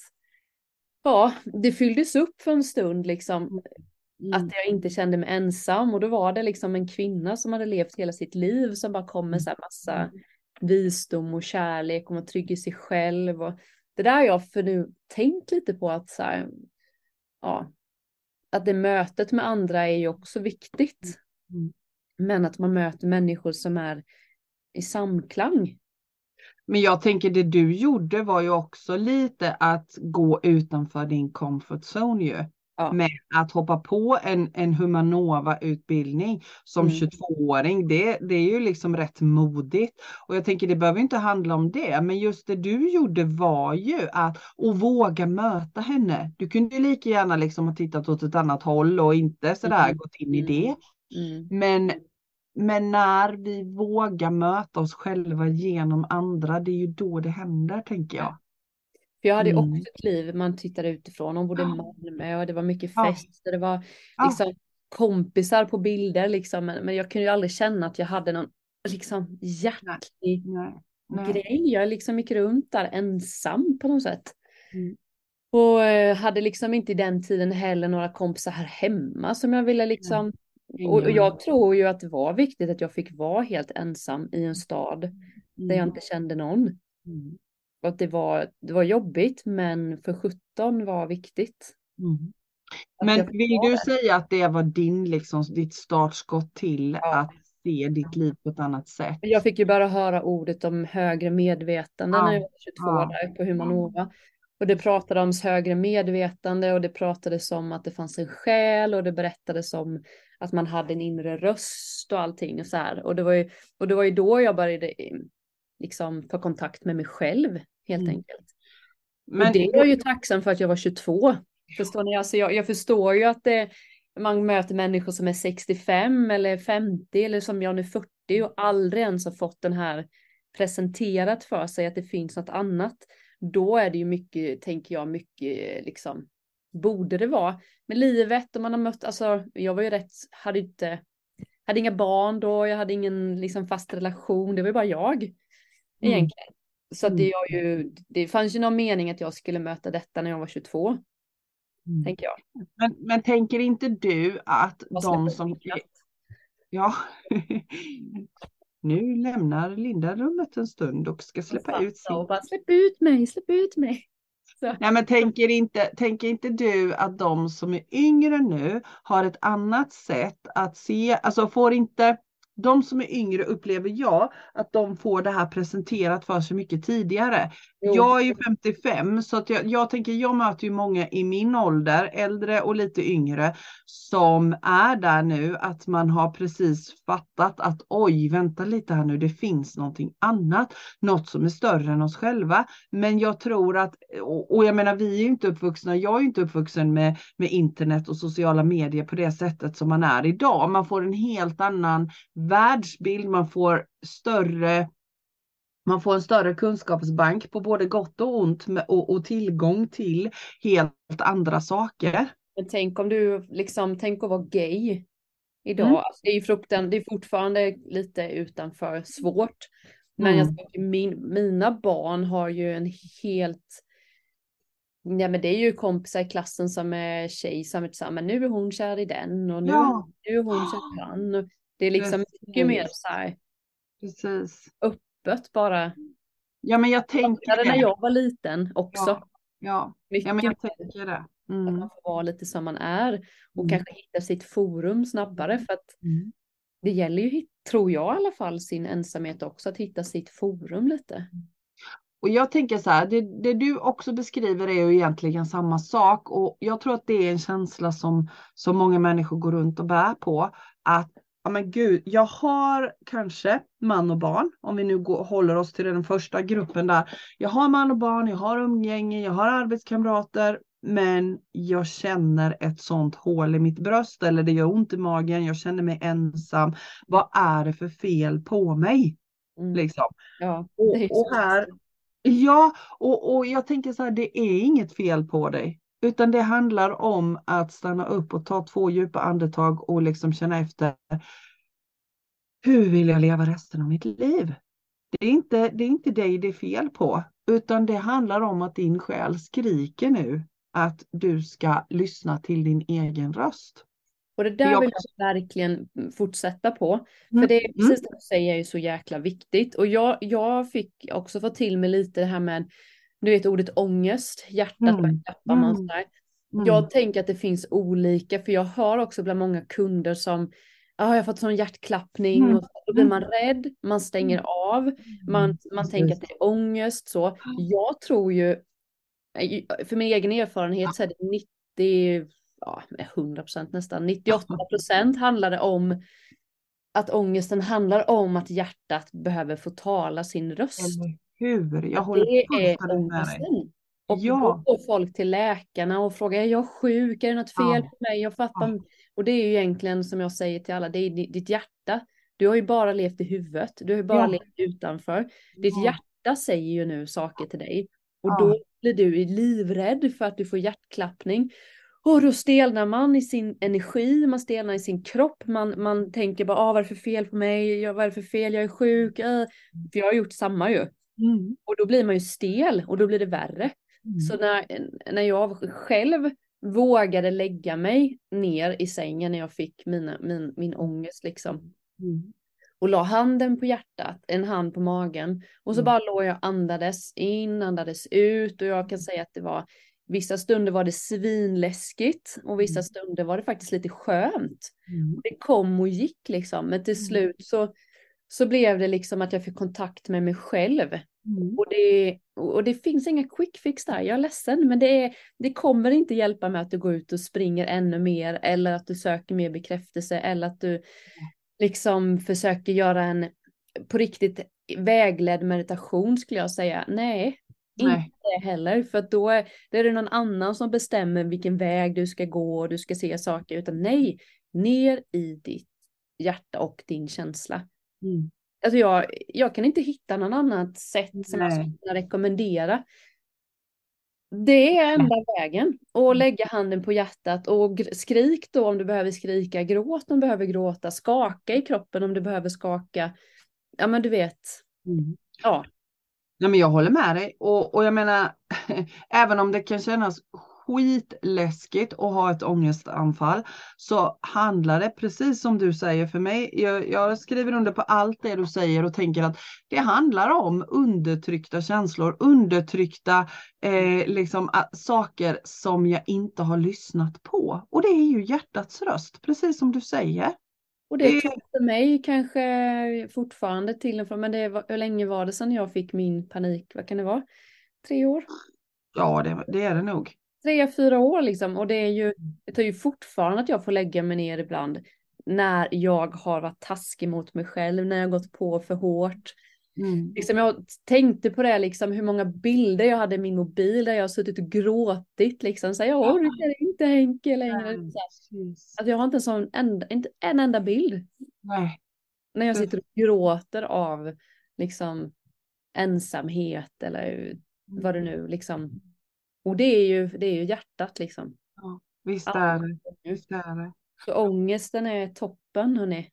[SPEAKER 2] ja, det fylldes upp för en stund liksom.
[SPEAKER 1] Mm.
[SPEAKER 2] Att jag inte kände mig ensam och då var det liksom en kvinna som hade levt hela sitt liv som bara kom med så här massa visdom och kärlek och var trygg i sig själv. Och det där har jag för nu tänkt lite på att så här, ja, att det mötet med andra är ju också viktigt.
[SPEAKER 1] Mm.
[SPEAKER 2] Men att man möter människor som är i samklang.
[SPEAKER 1] Men jag tänker det du gjorde var ju också lite att gå utanför din comfort zone ju.
[SPEAKER 2] Ja.
[SPEAKER 1] Med att hoppa på en, en Humanova-utbildning som
[SPEAKER 2] Mm.
[SPEAKER 1] 22-åring, det, det är ju liksom rätt modigt. Och jag tänker det behöver inte handla om det, men just det du gjorde var ju att och våga möta henne. Du kunde ju lika gärna liksom ha tittat åt ett annat håll och inte sådär
[SPEAKER 2] Mm.
[SPEAKER 1] gått in i
[SPEAKER 2] Mm.
[SPEAKER 1] det.
[SPEAKER 2] Mm.
[SPEAKER 1] Men, men när vi vågar möta oss själva genom andra, det är ju då det händer, tänker jag.
[SPEAKER 2] För jag hade
[SPEAKER 1] Mm.
[SPEAKER 2] också ett liv, man tittade utifrån, hon bodde i
[SPEAKER 1] Ja.
[SPEAKER 2] Malmö och det var mycket
[SPEAKER 1] Ja.
[SPEAKER 2] fester, det var
[SPEAKER 1] Ja.
[SPEAKER 2] liksom kompisar på bilder liksom, men, men jag kunde ju aldrig känna att jag hade någon liksom hjärtlig
[SPEAKER 1] Nej. Nej.
[SPEAKER 2] grej. Jag liksom gick runt där ensam på något sätt.
[SPEAKER 1] Mm.
[SPEAKER 2] Och eh, hade liksom inte i den tiden heller några kompisar här hemma som jag ville liksom. Och, och jag tror ju att det var viktigt att jag fick vara helt ensam i en stad där jag
[SPEAKER 1] Mm.
[SPEAKER 2] inte kände någon.
[SPEAKER 1] Mm.
[SPEAKER 2] Och att det var, det var jobbigt men för 17 var viktigt.
[SPEAKER 1] Mm. Men vill du säga att det var din, liksom, ditt startskott till
[SPEAKER 2] Ja.
[SPEAKER 1] att se ditt liv på ett annat sätt?
[SPEAKER 2] Jag fick ju bara höra ordet om högre medvetande
[SPEAKER 1] Ja,
[SPEAKER 2] när jag var 22
[SPEAKER 1] ja.
[SPEAKER 2] där på Humanova. Och det pratade om högre medvetande och det pratades om att det fanns en själ och det berättades om att man hade en inre röst och allting och så här. Och det var ju, och det var ju då jag började eh, liksom ta kontakt med mig själv helt
[SPEAKER 1] Mm.
[SPEAKER 2] enkelt.
[SPEAKER 1] Men
[SPEAKER 2] och det är jag ju tacksam för att jag var 22. Förstår ni? Alltså jag, jag förstår ju att det, man möter människor som är 65 eller 50 eller som jag nu 40 och aldrig ens har fått den här presenterat för sig att det finns något annat. Då är det ju mycket, tänker jag, mycket liksom borde det vara. med livet och man har mött, alltså jag var ju rätt, hade inte, hade inga barn då, jag hade ingen liksom fast relation, det var ju bara jag egentligen. Så att det, jag ju, det fanns ju någon mening att jag skulle möta detta när jag var 22,
[SPEAKER 1] Mm.
[SPEAKER 2] tänker jag.
[SPEAKER 1] Men, men tänker inte du att de som... Ja. nu lämnar Linda rummet en stund och ska släppa ut sin...
[SPEAKER 2] Bara släpp ut mig, släpp ut mig. Så.
[SPEAKER 1] Nej men tänker inte, tänker inte du att de som är yngre nu har ett annat sätt att se, alltså får inte de som är yngre upplever jag att de får det här presenterat för sig mycket tidigare.
[SPEAKER 2] Jo.
[SPEAKER 1] Jag är ju 55 så att jag, jag tänker jag möter ju många i min ålder, äldre och lite yngre, som är där nu att man har precis fattat att oj, vänta lite här nu, det finns någonting annat, något som är större än oss själva. Men jag tror att, och, och jag menar vi är ju inte uppvuxna, jag är ju inte uppvuxen med, med internet och sociala medier på det sättet som man är idag. Man får en helt annan världsbild, man får större man får en större kunskapsbank på både gott och ont och, och tillgång till helt andra saker.
[SPEAKER 2] Men tänk om du liksom, tänk att vara gay idag.
[SPEAKER 1] Mm.
[SPEAKER 2] Alltså, det är ju fruktan, det är fortfarande lite utanför svårt. Men
[SPEAKER 1] Mm.
[SPEAKER 2] jag min, mina barn har ju en helt Ja men det är ju kompisar i klassen som är tjej som är tillsammans, nu är hon kär i den och nu,
[SPEAKER 1] Ja.
[SPEAKER 2] nu är hon kär i. Och det är liksom mycket
[SPEAKER 1] Precis.
[SPEAKER 2] mer så här
[SPEAKER 1] Precis.
[SPEAKER 2] Öppet bara.
[SPEAKER 1] Ja men jag tänker
[SPEAKER 2] när
[SPEAKER 1] det.
[SPEAKER 2] jag var liten också.
[SPEAKER 1] Ja, ja.
[SPEAKER 2] Mycket
[SPEAKER 1] ja men jag tänker det.
[SPEAKER 2] Mm. Att man får vara lite som man är och mm. kanske hitta sitt forum snabbare för att mm. det gäller ju, tror jag i alla fall, sin ensamhet också, att hitta sitt forum lite.
[SPEAKER 1] Och jag tänker så här, det, det, du också beskriver är ju egentligen samma sak och jag tror att det är en känsla som, som många människor går runt och bär på. Att, ja men gud, jag har kanske man och barn, om vi nu går, håller oss till den första gruppen där. Jag har man och barn, jag har umgänge, jag har arbetskamrater, men jag känner ett sånt hål i mitt bröst eller det gör ont i magen, jag känner mig ensam. Vad är det för fel på mig? Mm. Liksom.
[SPEAKER 2] Ja,
[SPEAKER 1] och, och här Ja, och, och jag tänker så här, det är inget fel på dig. Utan det handlar om att stanna upp och ta två djupa andetag och liksom känna efter. Hur vill jag leva resten av mitt liv? Det är inte, det är inte dig det är fel på, utan det handlar om att din själ skriker nu att du ska lyssna till din egen röst.
[SPEAKER 2] Och det där vill jag verkligen fortsätta på. Mm. För det är mm. precis det du säger är så jäkla viktigt. Och jag, jag fick också få till mig lite det här med, du vet ordet ångest, hjärtat mm. börjar klappa. Man mm. mm. Jag tänker att det finns olika, för jag har också bland många kunder som Ja, jag har fått sån hjärtklappning mm. och då blir man rädd, man stänger av, man, man tänker att det är ångest så. Jag tror ju, för min egen erfarenhet så är det 90 ja, 100 procent nästan, 98 procent handlade om att ångesten handlar om att hjärtat behöver få tala sin röst. Eller
[SPEAKER 1] hur? Jag håller
[SPEAKER 2] det är ångesten. Och ja. går folk till läkarna och frågar, är jag sjuk? Är det något fel ja. på mig? Jag fattar. Ja. Och det är ju egentligen som jag säger till alla, det är ditt hjärta. Du har ju bara levt i huvudet, du har ju bara ja. levt utanför. Ditt hjärta säger ju nu saker till dig. Och då blir du livrädd för att du får hjärtklappning. Och då stelnar man i sin energi, man stelnar i sin kropp, man, man tänker bara, ah, vad är det för fel på mig, vad är det för fel, jag är sjuk, äh. för jag har gjort samma ju. Mm. Och då blir man ju stel och då blir det värre. Mm. Så när, när jag själv vågade lägga mig ner i sängen när jag fick mina, min, min ångest liksom. Mm. Och la handen på hjärtat, en hand på magen. Och så mm. bara låg jag andades in, andades ut och jag kan säga att det var Vissa stunder var det svinläskigt och vissa mm. stunder var det faktiskt lite skönt. Mm. Det kom och gick liksom, men till mm. slut så, så blev det liksom att jag fick kontakt med mig själv. Mm. Och, det, och det finns inga quick fix där, jag är ledsen, men det, är, det kommer inte hjälpa med att du går ut och springer ännu mer eller att du söker mer bekräftelse eller att du liksom försöker göra en på riktigt vägledd meditation skulle jag säga. Nej, Nej. Inte det heller, för då är, då är det någon annan som bestämmer vilken väg du ska gå och du ska se saker, utan nej, ner i ditt hjärta och din känsla. Mm. Alltså jag, jag kan inte hitta någon annat sätt som nej. jag skulle kunna rekommendera. Det är enda nej. vägen. Och mm. lägga handen på hjärtat och skrik då om du behöver skrika, gråt om du behöver gråta, skaka i kroppen om du behöver skaka. Ja men du vet. Mm. Ja,
[SPEAKER 1] Nej, men jag håller med dig och, och jag menar, även om det kan kännas skitläskigt att ha ett ångestanfall så handlar det precis som du säger för mig. Jag, jag, skriver under på allt det du säger och tänker att det handlar om undertryckta känslor, undertryckta eh, liksom, saker som jag inte har lyssnat på. Och det är ju hjärtats röst, precis som du säger.
[SPEAKER 2] Och det tog för mig kanske fortfarande till och från, men det var, hur länge var det sedan jag fick min panik? Vad kan det vara? Tre år?
[SPEAKER 1] Ja, det, det är det nog.
[SPEAKER 2] Tre, fyra år liksom. Och det är ju, det tar ju fortfarande att jag får lägga mig ner ibland när jag har varit taskig mot mig själv, när jag gått på för hårt. Mm. Liksom jag tänkte på det, liksom, hur många bilder jag hade i min mobil där jag har suttit och gråtit. Liksom. Så jag orkar inte Henke längre. Mm. Att jag har inte en, sån enda, inte en enda bild.
[SPEAKER 1] Nej.
[SPEAKER 2] När jag sitter och gråter av liksom, ensamhet eller vad det nu liksom. Och det är ju, det är ju hjärtat liksom.
[SPEAKER 1] Ja, visst är det. Visst är det.
[SPEAKER 2] Så ångesten är toppen hörni.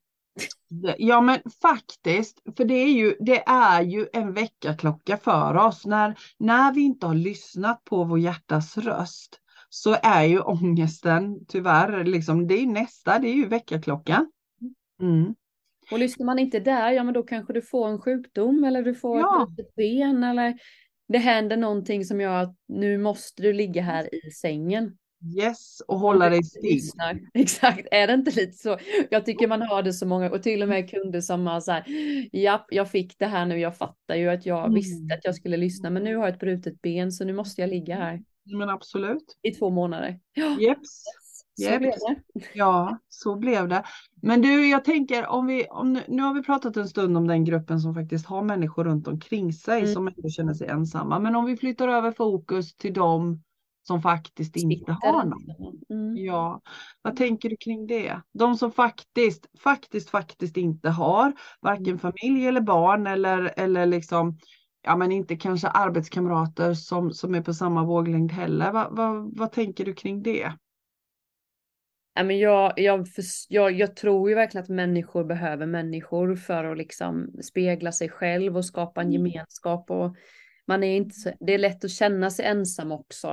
[SPEAKER 1] Ja men faktiskt, för det är ju, det är ju en väckarklocka för oss. När, när vi inte har lyssnat på vår hjärtas röst så är ju ångesten tyvärr, liksom, det är nästa, det är ju väckarklockan. Mm.
[SPEAKER 2] Och lyssnar man inte där, ja men då kanske du får en sjukdom eller du får ja. ett ben eller det händer någonting som gör att nu måste du ligga här i sängen.
[SPEAKER 1] Yes, och hålla dig still.
[SPEAKER 2] Exakt, är det inte lite så? Jag tycker man hör det så många och till och med kunder som har så här, ja, jag fick det här nu, jag fattar ju att jag mm. visste att jag skulle lyssna, men nu har jag ett brutet ben så nu måste jag ligga här.
[SPEAKER 1] Men absolut.
[SPEAKER 2] I två månader.
[SPEAKER 1] Ja. Jeps. Så yep. blev det. Ja, så blev det. Men du, jag tänker om vi, om nu, nu har vi pratat en stund om den gruppen som faktiskt har människor runt omkring sig mm. som ändå känner sig ensamma. Men om vi flyttar över fokus till dem som faktiskt inte har någon. Mm. Ja, vad tänker du kring det? De som faktiskt, faktiskt, faktiskt inte har varken mm. familj eller barn eller, eller liksom, ja men inte kanske arbetskamrater som, som är på samma våglängd heller. Va, va, vad tänker du kring det?
[SPEAKER 2] Ja, men jag, jag, jag, jag tror ju verkligen att människor behöver människor för att liksom spegla sig själv och skapa en mm. gemenskap. Och man är inte så, det är lätt att känna sig ensam också.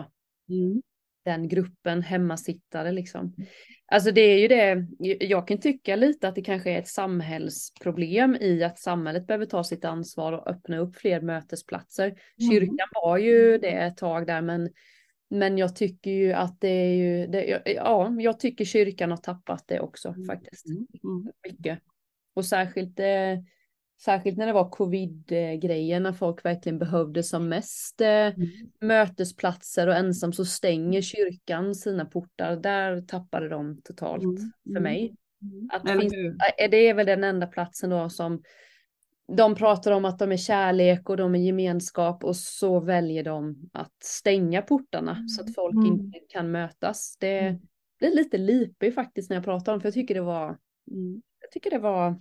[SPEAKER 2] Mm. Den gruppen hemmasittare liksom. Mm. Alltså det är ju det, jag kan tycka lite att det kanske är ett samhällsproblem i att samhället behöver ta sitt ansvar och öppna upp fler mötesplatser. Mm. Kyrkan var ju det ett tag där men men jag tycker ju att det är ju, det, ja, jag tycker kyrkan har tappat det också mm. faktiskt. Mm. Mm. Mycket. Och särskilt, eh, särskilt när det var covid-grejen, när folk verkligen behövde som mest eh, mm. mötesplatser och ensam så stänger mm. kyrkan sina portar. Där tappade de totalt mm. för mig. Att finns, det är väl den enda platsen då som de pratar om att de är kärlek och de är gemenskap och så väljer de att stänga portarna mm. så att folk mm. inte kan mötas. Det mm. blir lite lipig faktiskt när jag pratar om för jag tycker det var, mm. jag tycker det var,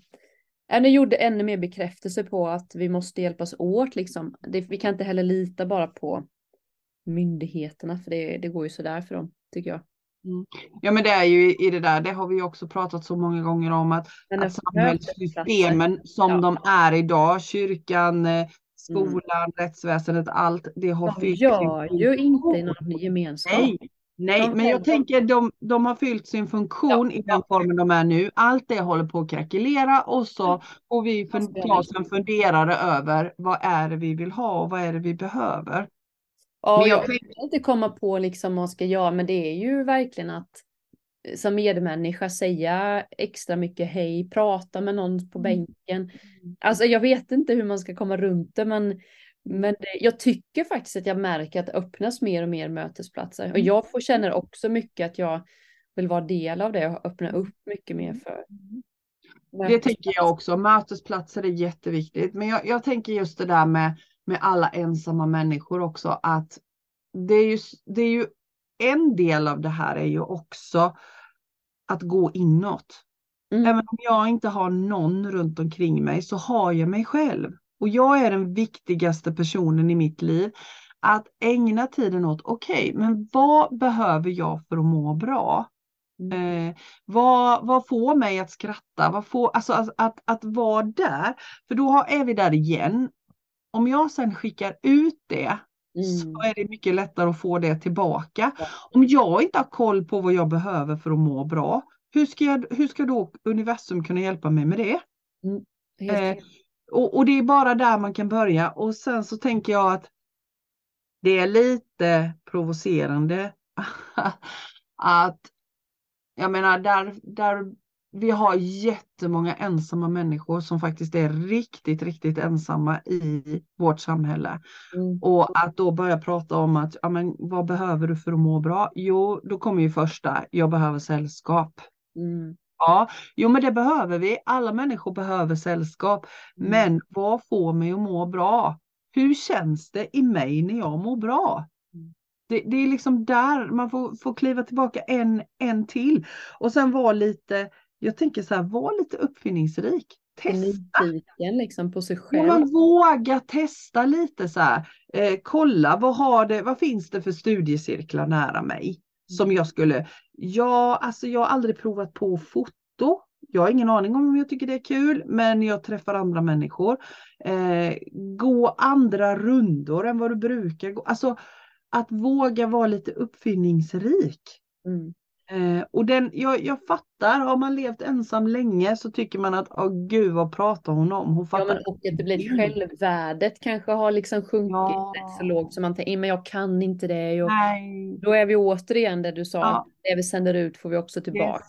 [SPEAKER 2] det gjorde ännu mer bekräftelse på att vi måste hjälpas åt liksom. Det, vi kan inte heller lita bara på myndigheterna för det, det går ju sådär för dem tycker jag.
[SPEAKER 1] Mm. Ja men det är ju i det där, det har vi också pratat så många gånger om att, att samhällssystemen som ja. de är idag, kyrkan, eh, skolan, mm. rättsväsendet, allt det har
[SPEAKER 2] de fyllt gör ju inte någon gemenskap.
[SPEAKER 1] Nej, nej men jag tänker de, de har fyllt sin funktion ja. i den formen de är nu. Allt det håller på att krackelera och så får vi ta oss en funderare över vad är det vi vill ha och vad är det vi behöver.
[SPEAKER 2] Ja, men jag, jag kan inte komma på liksom vad ska göra, men det är ju verkligen att eh, som medmänniska säga extra mycket hej, prata med någon på mm. bänken. Alltså jag vet inte hur man ska komma runt det, men, men det, jag tycker faktiskt att jag märker att det öppnas mer och mer mötesplatser. Och mm. jag får, känner också mycket att jag vill vara del av det och öppna upp mycket mer för.
[SPEAKER 1] Det tänker jag också. Mötesplatser är jätteviktigt. Men jag, jag tänker just det där med med alla ensamma människor också att det är ju, det är ju en del av det här är ju också att gå inåt. Mm. Även om jag inte har någon runt omkring mig så har jag mig själv. Och jag är den viktigaste personen i mitt liv. Att ägna tiden åt, okej, okay, men vad behöver jag för att må bra? Mm. Eh, vad, vad får mig att skratta? Vad får, alltså, att, att, att vara där, för då har, är vi där igen om jag sen skickar ut det mm. så är det mycket lättare att få det tillbaka. Ja. Om jag inte har koll på vad jag behöver för att må bra, hur ska, jag, hur ska då universum kunna hjälpa mig med det? Mm. Eh, och, och, det är bara där man kan börja och sen så tänker jag att det är lite provocerande att jag menar där, där vi har jättemånga ensamma människor som faktiskt är riktigt, riktigt ensamma i vårt samhälle. Mm. Och att då börja prata om att, ja men vad behöver du för att må bra? Jo, då kommer ju första, jag behöver sällskap. Mm. Ja, jo men det behöver vi. Alla människor behöver sällskap. Mm. Men vad får mig att må bra? Hur känns det i mig när jag mår bra? Mm. Det, det, är liksom där man får, får kliva tillbaka en, en till. Och sen vara lite jag tänker så här, var lite uppfinningsrik. Testa.
[SPEAKER 2] Nyfiken liksom på sig själv.
[SPEAKER 1] Ja, våga testa lite så här. Eh, kolla vad, har det, vad finns det för studiecirklar nära mig? Som jag skulle, ja alltså jag har aldrig provat på foto. Jag har ingen aning om jag tycker det är kul, men jag träffar andra människor. Eh, gå andra rundor än vad du brukar gå. Alltså att våga vara lite uppfinningsrik. Mm. Eh, och den, jag, jag fattar, har man levt ensam länge så tycker man att, åh gud vad pratar hon om? Hon fattar.
[SPEAKER 2] Ja, men och att det blir självvärdet kanske har liksom sjunkit
[SPEAKER 1] Ja.
[SPEAKER 2] så lågt så man tänker, men jag kan inte det. Och
[SPEAKER 1] Nej.
[SPEAKER 2] då är vi återigen det du sa,
[SPEAKER 1] Ja.
[SPEAKER 2] det vi sänder ut får vi också tillbaka.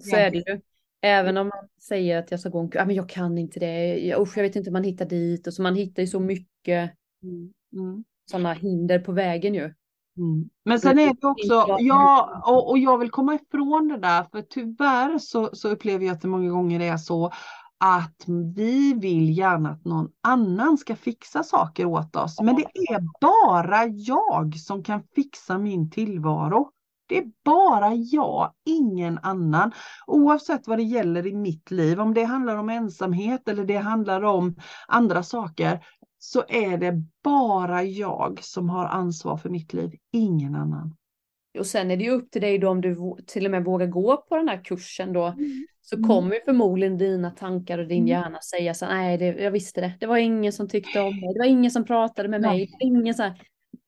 [SPEAKER 2] Så
[SPEAKER 1] Yes.
[SPEAKER 2] är det ju. Även om man säger att jag ska gå en ah, men jag kan inte det, jag, usch, jag vet inte hur man hittar dit. Och så man hittar ju så mycket
[SPEAKER 1] Mm. Mm.
[SPEAKER 2] sådana hinder på vägen ju.
[SPEAKER 1] Mm. Men sen är det också, ja, och, och jag vill komma ifrån det där, för tyvärr så, så upplever jag att det många gånger är så att vi vill gärna att någon annan ska fixa saker åt oss. Men det är bara jag som kan fixa min tillvaro. Det är bara jag, ingen annan. Oavsett vad det gäller i mitt liv, om det handlar om ensamhet eller det handlar om andra saker, så är det bara jag som har ansvar för mitt liv, ingen annan.
[SPEAKER 2] Och sen är det ju upp till dig då om du till och med vågar gå på den här kursen då. Så
[SPEAKER 1] Mm.
[SPEAKER 2] kommer ju förmodligen dina tankar och din
[SPEAKER 1] Mm.
[SPEAKER 2] hjärna säga så nej, det, jag visste det. Det var ingen som tyckte om mig. Det var ingen som pratade med mig. Var ingen så här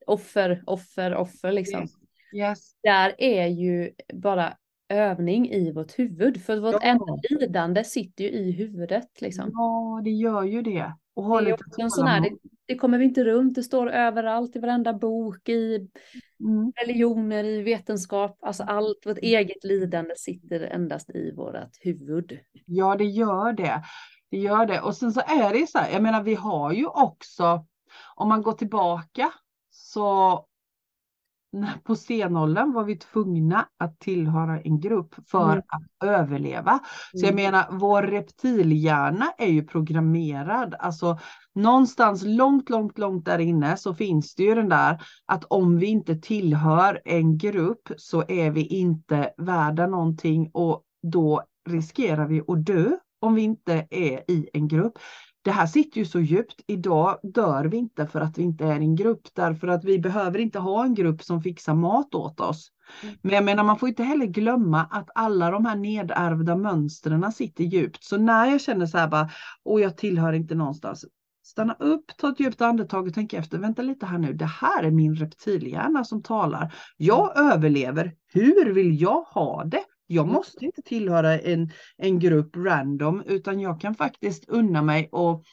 [SPEAKER 2] offer, offer, offer liksom.
[SPEAKER 1] Yes. Yes.
[SPEAKER 2] Där är ju bara övning i vårt huvud. För vårt
[SPEAKER 1] Ja.
[SPEAKER 2] enda lidande sitter ju i huvudet liksom.
[SPEAKER 1] Ja, det gör ju det. Och
[SPEAKER 2] Det är en sån här, det, det kommer vi inte runt. Det står överallt i varenda bok, i
[SPEAKER 1] Mm.
[SPEAKER 2] religioner, i vetenskap. Alltså allt vårt eget lidande sitter endast i vårt huvud.
[SPEAKER 1] Ja, det gör det. Det gör det. Och sen så är det så här, jag menar vi har ju också, om man går tillbaka så på stenåldern var vi tvungna att tillhöra en grupp för
[SPEAKER 2] Mm.
[SPEAKER 1] att överleva. Så jag
[SPEAKER 2] Mm.
[SPEAKER 1] menar, vår reptilhjärna är ju programmerad. Alltså någonstans långt, långt, långt där inne så finns det ju den där att om vi inte tillhör en grupp så är vi inte värda någonting och då riskerar vi att dö om vi inte är i en grupp. Det här sitter ju så djupt. Idag dör vi inte för att vi inte är en grupp, därför att vi behöver inte ha en grupp som fixar mat åt oss.
[SPEAKER 2] Mm.
[SPEAKER 1] Men jag menar, man får inte heller glömma att alla de här nedärvda mönstren sitter djupt. Så när jag känner så här bara, och jag tillhör inte någonstans. Stanna upp, ta ett djupt andetag och tänk efter. Vänta lite här nu, det här är min reptilhjärna som talar. Jag överlever. Hur vill jag ha det? Jag
[SPEAKER 2] Mm.
[SPEAKER 1] måste inte tillhöra en, en grupp random, utan jag kan faktiskt unna mig och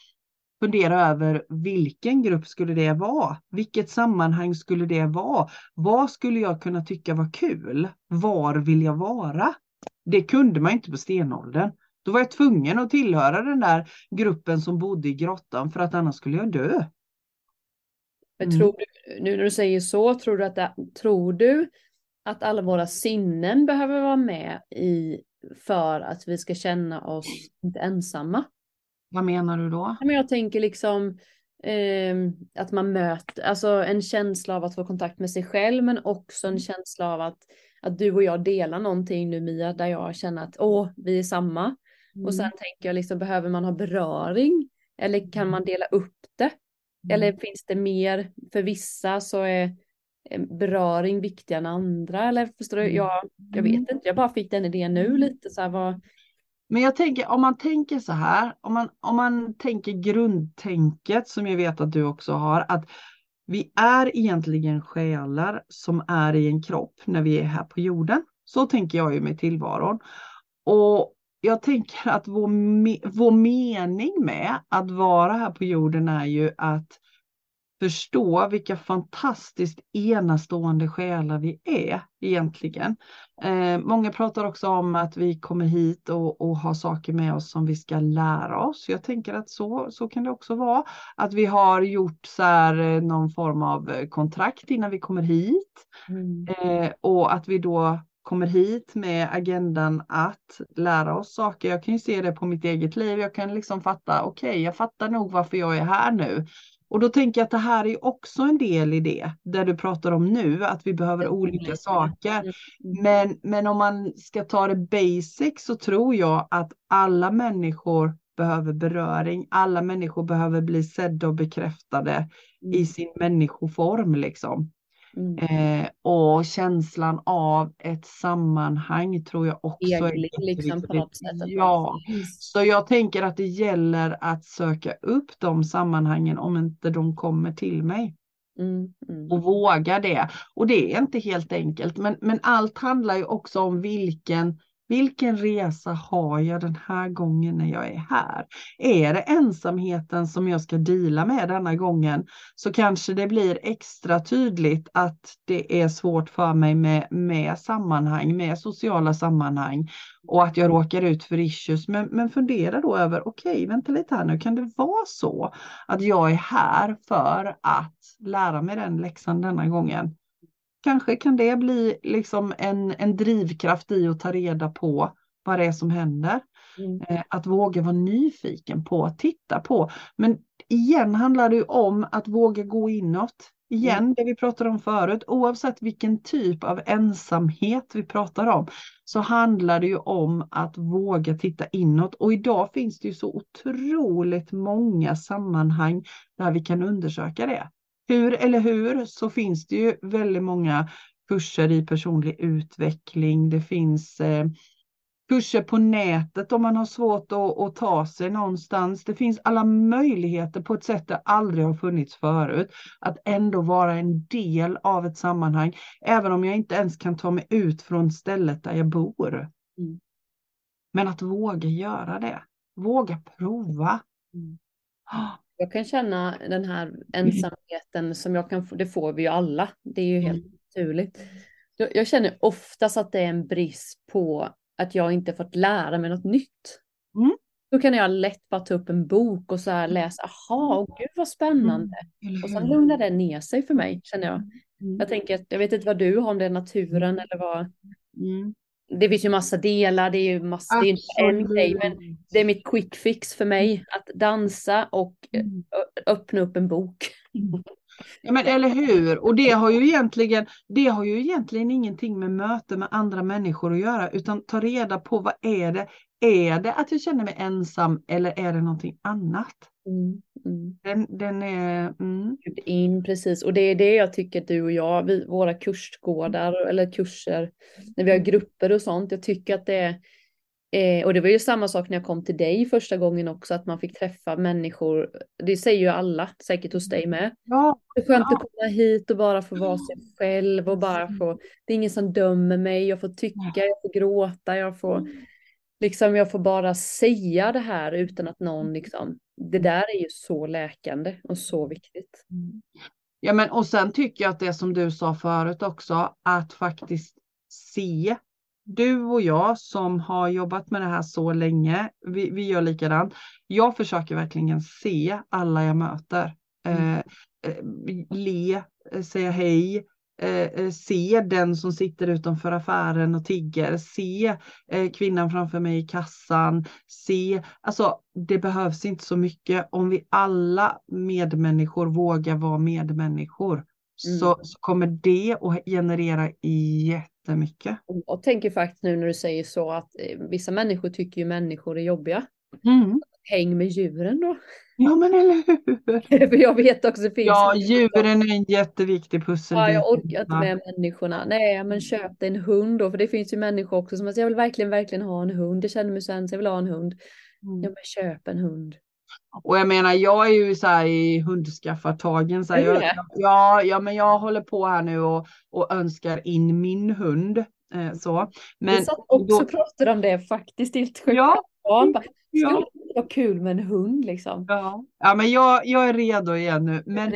[SPEAKER 1] fundera över vilken grupp skulle det vara? Vilket sammanhang skulle det vara? Vad skulle jag kunna tycka var kul? Var vill jag vara? Det kunde man inte på stenåldern. Då var jag tvungen att tillhöra den där gruppen som bodde i grottan för att annars skulle jag dö.
[SPEAKER 2] Men
[SPEAKER 1] Mm.
[SPEAKER 2] tror du, nu när du säger så, tror du att, det, tror du att alla våra sinnen behöver vara med i för att vi ska känna oss inte ensamma?
[SPEAKER 1] Vad menar du då?
[SPEAKER 2] Men jag tänker liksom ehm, att man möter, alltså en känsla av att få kontakt med sig själv, men också en känsla av att, att du och jag delar någonting nu Mia, där jag känner att åh, vi är samma. Och sen tänker jag liksom, behöver man ha beröring? Eller kan man dela upp det? Eller finns det mer, för vissa så är eh, beröring viktigare än andra? Eller förstår du?
[SPEAKER 1] Mm.
[SPEAKER 2] Jag, jag vet inte, jag bara fick den idén nu lite så här vad,
[SPEAKER 1] Men jag tänker, om man tänker så här, om man, om man tänker grundtänket som jag vet att du också har, att vi är egentligen själar som är i en kropp när vi är här på jorden. Så tänker jag ju med tillvaron. Och jag tänker att vår, me- vår mening med att vara här på jorden är ju att förstå vilka fantastiskt enastående själar vi är egentligen. Eh, många pratar också om att vi kommer hit och, och har saker med oss som vi ska lära oss. Jag tänker att så, så kan det också vara. Att vi har gjort så här, eh, någon form av eh, kontrakt innan vi kommer hit. Eh, och att vi då kommer hit med agendan att lära oss saker. Jag kan ju se det på mitt eget liv. Jag kan liksom fatta, okej, jag fattar nog varför jag är här nu. Och då tänker jag att det här är också en del i det, där du pratar om nu, att vi behöver olika saker.
[SPEAKER 2] Mm.
[SPEAKER 1] Men, men om man ska ta det basic så tror jag att alla människor behöver beröring. Alla människor behöver bli sedda och bekräftade i sin människoform liksom.
[SPEAKER 2] Mm.
[SPEAKER 1] Eh, och känslan av ett sammanhang tror jag också är
[SPEAKER 2] Spegling liksom på något sätt.
[SPEAKER 1] Ja, så jag tänker att det gäller att söka upp de sammanhangen om inte de kommer till mig.
[SPEAKER 2] Mm, mm.
[SPEAKER 1] Och våga det. Och det är inte helt enkelt, men, men allt handlar ju också om vilken vilken resa har jag den här gången när jag är här? Är det ensamheten som jag ska dela med denna gången så kanske det blir extra tydligt att det är svårt för mig med, med sammanhang, med sociala sammanhang och att jag råkar ut för issues. Men, men fundera då över, okej, okay, vänta lite här nu, kan det vara så att jag är här för att lära mig den läxan denna gången? Kanske kan det bli liksom en, en drivkraft i att ta reda på vad det är som händer. Mm. Eh, att våga vara nyfiken på, titta på. Men igen handlar det om att våga gå inåt. Igen, mm. det vi pratade om förut, oavsett vilken typ av ensamhet vi pratar om, så handlar det ju om att våga titta inåt. Och idag finns det ju så otroligt många sammanhang där vi kan undersöka det hur eller hur så finns det ju väldigt många kurser i personlig utveckling. Det finns eh, kurser på nätet om man har svårt att, att, ta sig någonstans. Det finns alla möjligheter på ett sätt det aldrig har funnits förut. Att ändå vara en del av ett sammanhang, även om jag inte ens kan ta mig ut från stället där jag bor. Mm. Men att våga göra det, våga prova. Mm.
[SPEAKER 2] Jag kan känna den här ensamheten som jag kan få, det får vi ju alla, det är ju helt mm. naturligt. Jag, jag känner oftast att det är en brist på att jag inte fått lära mig något nytt. Mm. Då kan jag lätt bara ta upp en bok och så här läsa, aha, oh, gud vad spännande. Mm. Och sen lugnar det ner sig för mig, känner jag. Mm. Jag tänker jag vet inte vad du har, om det är naturen mm. eller vad. Mm det finns ju massa delar, det är ju massa, det är inte en grej, men det är mitt quick fix för mig att dansa och mm. öppna upp en bok.
[SPEAKER 1] Ja, men eller hur, och det har ju egentligen, det har ju egentligen ingenting med möte med andra människor att göra, utan ta reda på vad är det, är det att jag känner mig ensam eller är det någonting annat? Mm, mm. Den, den är... Mm.
[SPEAKER 2] In, precis, och det är det jag tycker du och jag, vi, våra kursgårdar eller kurser, när vi har grupper och sånt, jag tycker att det är Eh, och det var ju samma sak när jag kom till dig första gången också, att man fick träffa människor. Det säger ju alla, säkert hos dig med. Ja, det är skönt ja. att komma hit och bara få vara sig själv och bara få, det är ingen som dömer mig, jag får tycka, jag får gråta, jag får liksom jag får bara säga det här utan att någon liksom, det där är ju så läkande och så viktigt. Mm.
[SPEAKER 1] Ja men och sen tycker jag att det som du sa förut också, att faktiskt se du och jag som har jobbat med det här så länge, vi, vi gör likadant. Jag försöker verkligen se alla jag möter. Mm. Eh, eh le, eh, säga hej, Eh, eh, se den som sitter utanför affären och tigger, se eh, kvinnan framför mig i kassan, se, alltså det behövs inte så mycket. Om vi alla medmänniskor vågar vara medmänniskor mm. så, så, kommer det att generera jättemycket.
[SPEAKER 2] Och tänker faktiskt nu när du säger så att eh, vissa människor tycker ju människor är jobbiga. Mm. Häng med djuren då.
[SPEAKER 1] Ja men eller hur.
[SPEAKER 2] För jag vet också det finns.
[SPEAKER 1] Ja djuren är en jätteviktig pusselbit.
[SPEAKER 2] Ja jag orkar inte med människorna. Nej men köp dig en hund då. För det finns ju människor också som säger jag vill verkligen verkligen ha en hund. Det känner mig så ensam, jag vill ha en hund. Mm. Ja men köp en hund.
[SPEAKER 1] Och jag menar jag är ju så här i hundskaffartagen. Så här, jag, ja, ja men jag håller på här nu och, och önskar in min hund. Eh, så.
[SPEAKER 2] Men, Vi satt också och pratade om det faktiskt. Helt sjukt.
[SPEAKER 1] Ja,
[SPEAKER 2] ja. Vara kul med en hund liksom.
[SPEAKER 1] Ja, ja men jag, jag är redo igen nu. Men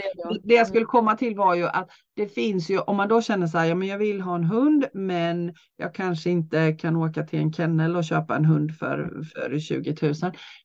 [SPEAKER 1] det jag skulle komma till var ju att det finns ju, om man då känner så här, ja men jag vill ha en hund, men jag kanske inte kan åka till en kennel och köpa en hund för, för 20 000.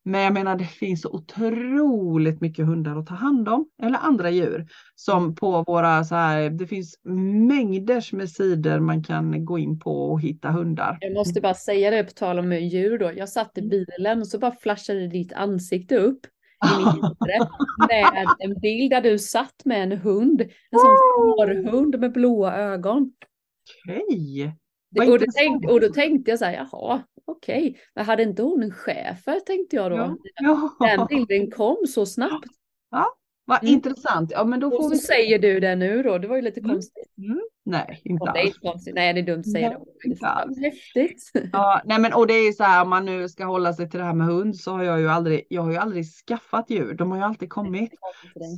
[SPEAKER 1] Men jag menar, det finns så otroligt mycket hundar att ta hand om, eller andra djur, som mm. på våra så här, det finns mängder med sidor man kan gå in på och hitta hundar.
[SPEAKER 2] Jag måste bara säga det på tal om djur då. Jag satt i mm. bilen och så bara flashade ditt ansikte upp i mitt inre med en bild där du satt med en hund. En sån fårhund med blåa ögon.
[SPEAKER 1] Okej.
[SPEAKER 2] Okay. Och, tänkte, och då tänkte jag så här, jaha, okej. Okay. Men hade inte hon en chefer tänkte jag då. Ja. Den bilden kom så snabbt.
[SPEAKER 1] Ja, vad mm. intressant. Ja, men då får
[SPEAKER 2] och så
[SPEAKER 1] vi...
[SPEAKER 2] säger du det nu då, det var ju lite mm. konstigt.
[SPEAKER 1] Mm. Nej, inte alls.
[SPEAKER 2] inte konstigt. Nej, det är dumt att säga
[SPEAKER 1] Nej,
[SPEAKER 2] det.
[SPEAKER 1] inte alls.
[SPEAKER 2] Häftigt.
[SPEAKER 1] Ja, nej men och det är ju så här om man nu ska hålla sig till det här med hund så har jag ju aldrig, jag har ju aldrig skaffat djur. De har ju alltid kommit.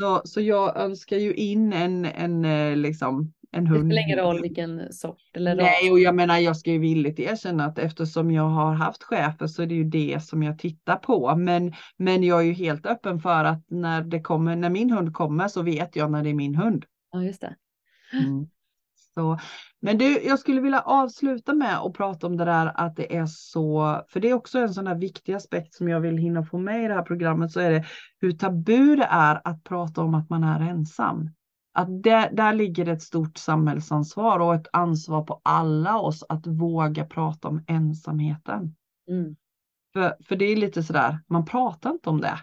[SPEAKER 1] Så, så jag önskar ju in en, en eh, liksom en
[SPEAKER 2] Det
[SPEAKER 1] hund.
[SPEAKER 2] spelar ingen roll vilken sort eller ras.
[SPEAKER 1] Nej, och jag menar jag ska ju villigt erkänna att eftersom jag har haft chefer så är det ju det som jag tittar på. Men, men jag är ju helt öppen för att när det kommer, när min hund kommer så vet jag när det är min hund.
[SPEAKER 2] Ja, just det.
[SPEAKER 1] Mm. Så, men du, jag skulle vilja avsluta med att prata om det där att det är så, för det är också en sån där viktig aspekt som jag vill hinna få med i det här programmet, så är det hur tabu det är att prata om att man är ensam. Att det, där ligger ett stort samhällsansvar och ett ansvar på alla oss att våga prata om ensamheten.
[SPEAKER 2] Mm.
[SPEAKER 1] För, för det är lite sådär, man pratar inte om det.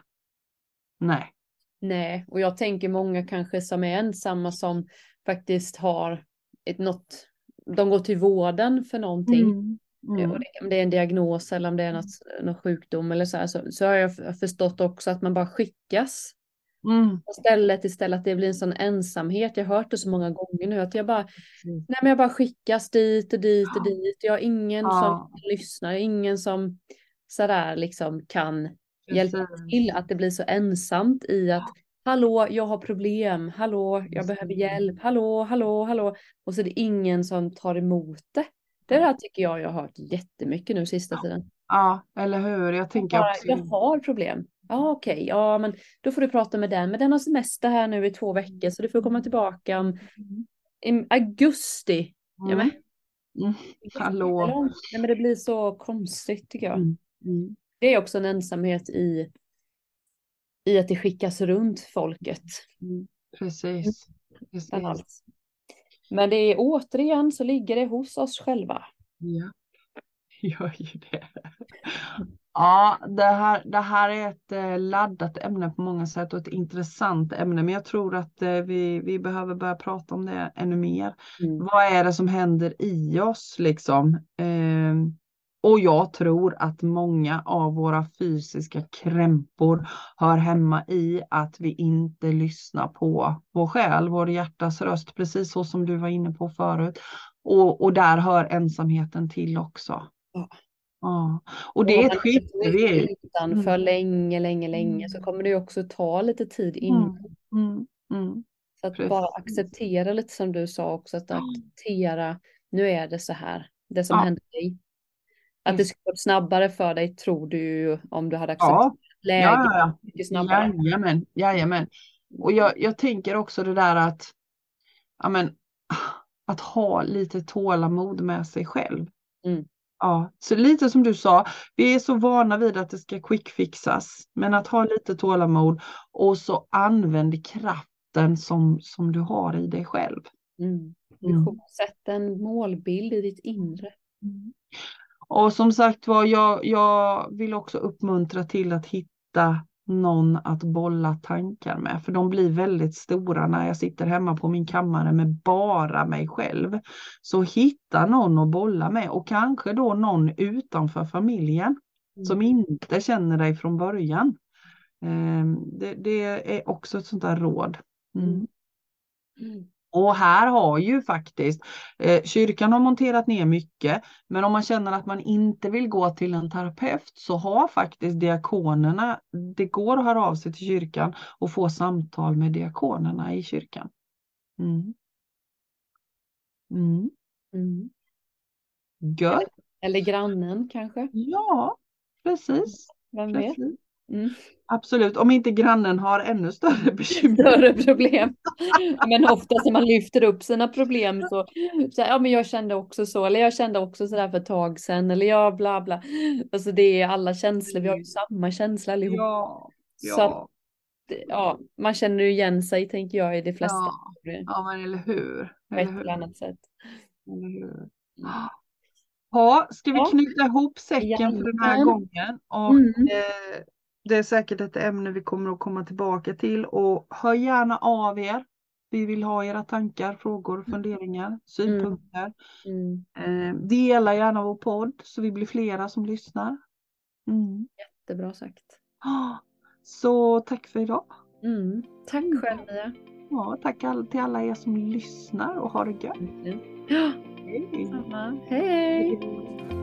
[SPEAKER 1] Nej.
[SPEAKER 2] Nej, och jag tänker många kanske som är ensamma som faktiskt har ett något, de går till vården för någonting.
[SPEAKER 1] Mm. Mm.
[SPEAKER 2] Om det är en diagnos eller om det är något, någon sjukdom eller så här, så, så har jag förstått också att man bara skickas
[SPEAKER 1] Mm.
[SPEAKER 2] Istället istället att det blir en sån ensamhet. Jag har hört det så många gånger nu att jag bara, nej men jag bara skickas dit och dit och dit. Jag har ingen
[SPEAKER 1] Ja.
[SPEAKER 2] som lyssnar, ingen som sådär liksom kan hjälpa
[SPEAKER 1] Precis.
[SPEAKER 2] till. Att det blir så ensamt i att hallå, jag har problem, hallå, jag behöver hjälp, hallå, hallå, hallå. Och så är det ingen som tar emot det. Det där tycker jag jag har hört jättemycket nu sista tiden.
[SPEAKER 1] Ja, eller hur? Jag tänker
[SPEAKER 2] Bara,
[SPEAKER 1] också.
[SPEAKER 2] jag har problem. Ja okej, ja men då får du prata med den. Men den har semester här nu i två veckor så du får komma tillbaka om i augusti. Ja, men,
[SPEAKER 1] Mm. Hallå.
[SPEAKER 2] Nej, men det blir så konstigt tycker jag.
[SPEAKER 1] Mm. Mm.
[SPEAKER 2] Det är också en ensamhet i, i att det skickas runt folket.
[SPEAKER 1] Mm. Precis. Precis.
[SPEAKER 2] bland allt. Men det är återigen så ligger det hos oss själva.
[SPEAKER 1] Ja, gör ju det. Ja, det här, det här är ett eh, laddat ämne på många sätt och ett intressant ämne. Men jag tror att eh, vi, vi behöver börja prata om det ännu mer.
[SPEAKER 2] Mm.
[SPEAKER 1] Vad är det som händer i oss liksom? Ehm, och jag tror att många av våra fysiska krämpor hör hemma i att vi inte lyssnar på vår själ, vår hjärtas röst, precis så som du var inne på förut. Och, och där hör ensamheten till också.
[SPEAKER 2] Ja.
[SPEAKER 1] Ja. Och det är ett skifte vi är.
[SPEAKER 2] Utanför
[SPEAKER 1] Mm.
[SPEAKER 2] länge, länge, länge så kommer det ju också ta lite tid innan.
[SPEAKER 1] Mm, mm, mm.
[SPEAKER 2] Så att
[SPEAKER 1] Precis.
[SPEAKER 2] bara acceptera lite som du sa också, att acceptera, nu är det så här, det som
[SPEAKER 1] Ja.
[SPEAKER 2] händer dig. Att det
[SPEAKER 1] Just.
[SPEAKER 2] skulle gått snabbare för dig tror du ju om du hade accepterat
[SPEAKER 1] Ja,
[SPEAKER 2] läget
[SPEAKER 1] ja, ja, ja.
[SPEAKER 2] mycket snabbare.
[SPEAKER 1] Jajamän, jajamän. Och jag, jag tänker också det där att, ja men, att ha lite tålamod med sig själv.
[SPEAKER 2] Mm.
[SPEAKER 1] Ja, så lite som du sa, vi är så vana vid att det ska quickfixas, men att ha lite tålamod och så använd kraften som, som du har i dig själv.
[SPEAKER 2] Mm.
[SPEAKER 1] Mm.
[SPEAKER 2] Sätt en målbild i ditt inre.
[SPEAKER 1] Och som sagt var, jag, jag vill också uppmuntra till att hitta någon att bolla tankar med. För de blir väldigt stora när jag sitter hemma på min kammare med bara mig själv. Så hitta någon att bolla med och kanske då någon utanför familjen som inte känner dig från början. Ehm, Det, det är också ett sånt där råd. Mm.
[SPEAKER 2] Mm.
[SPEAKER 1] Och här har ju faktiskt eh, kyrkan har monterat ner mycket, men om man känner att man inte vill gå till en terapeut så har faktiskt diakonerna, det går att höra av sig till kyrkan och få samtal med diakonerna i kyrkan. Mm. Mm.
[SPEAKER 2] Mm.
[SPEAKER 1] Gött.
[SPEAKER 2] Eller grannen kanske,
[SPEAKER 1] Ja, precis.
[SPEAKER 2] vem vet?
[SPEAKER 1] precis.
[SPEAKER 2] Mm.
[SPEAKER 1] Absolut, om inte grannen har ännu större bekymmer.
[SPEAKER 2] Större problem. Men ofta när man lyfter upp sina problem så, så ja men jag kände också så, eller jag kände också sådär för ett tag sedan, eller ja bla bla. Alltså det är alla känslor, vi har ju samma känsla allihop.
[SPEAKER 1] Ja,
[SPEAKER 2] Så att,
[SPEAKER 1] ja,
[SPEAKER 2] ja, man känner ju igen sig tänker jag i de flesta.
[SPEAKER 1] ja, ja, men eller hur?
[SPEAKER 2] På ett eller annat sätt. Mm.
[SPEAKER 1] Ja, ska vi
[SPEAKER 2] Ja.
[SPEAKER 1] knyta ihop säcken för den här gången? Och,
[SPEAKER 2] Mm.
[SPEAKER 1] eh, det är säkert ett ämne vi kommer att komma tillbaka till och hör gärna av er. Vi vill ha era tankar, frågor, funderingar, synpunkter.
[SPEAKER 2] Mm.
[SPEAKER 1] Eh, dela gärna vår podd så vi blir flera som lyssnar. Mm.
[SPEAKER 2] Jättebra sagt.
[SPEAKER 1] Ah, Så tack för idag.
[SPEAKER 2] Mm. Tack
[SPEAKER 1] Mm.
[SPEAKER 2] själv Mia.
[SPEAKER 1] Ja, tack till alla er som lyssnar och ha det gött.
[SPEAKER 2] Ja, Hej. Hej.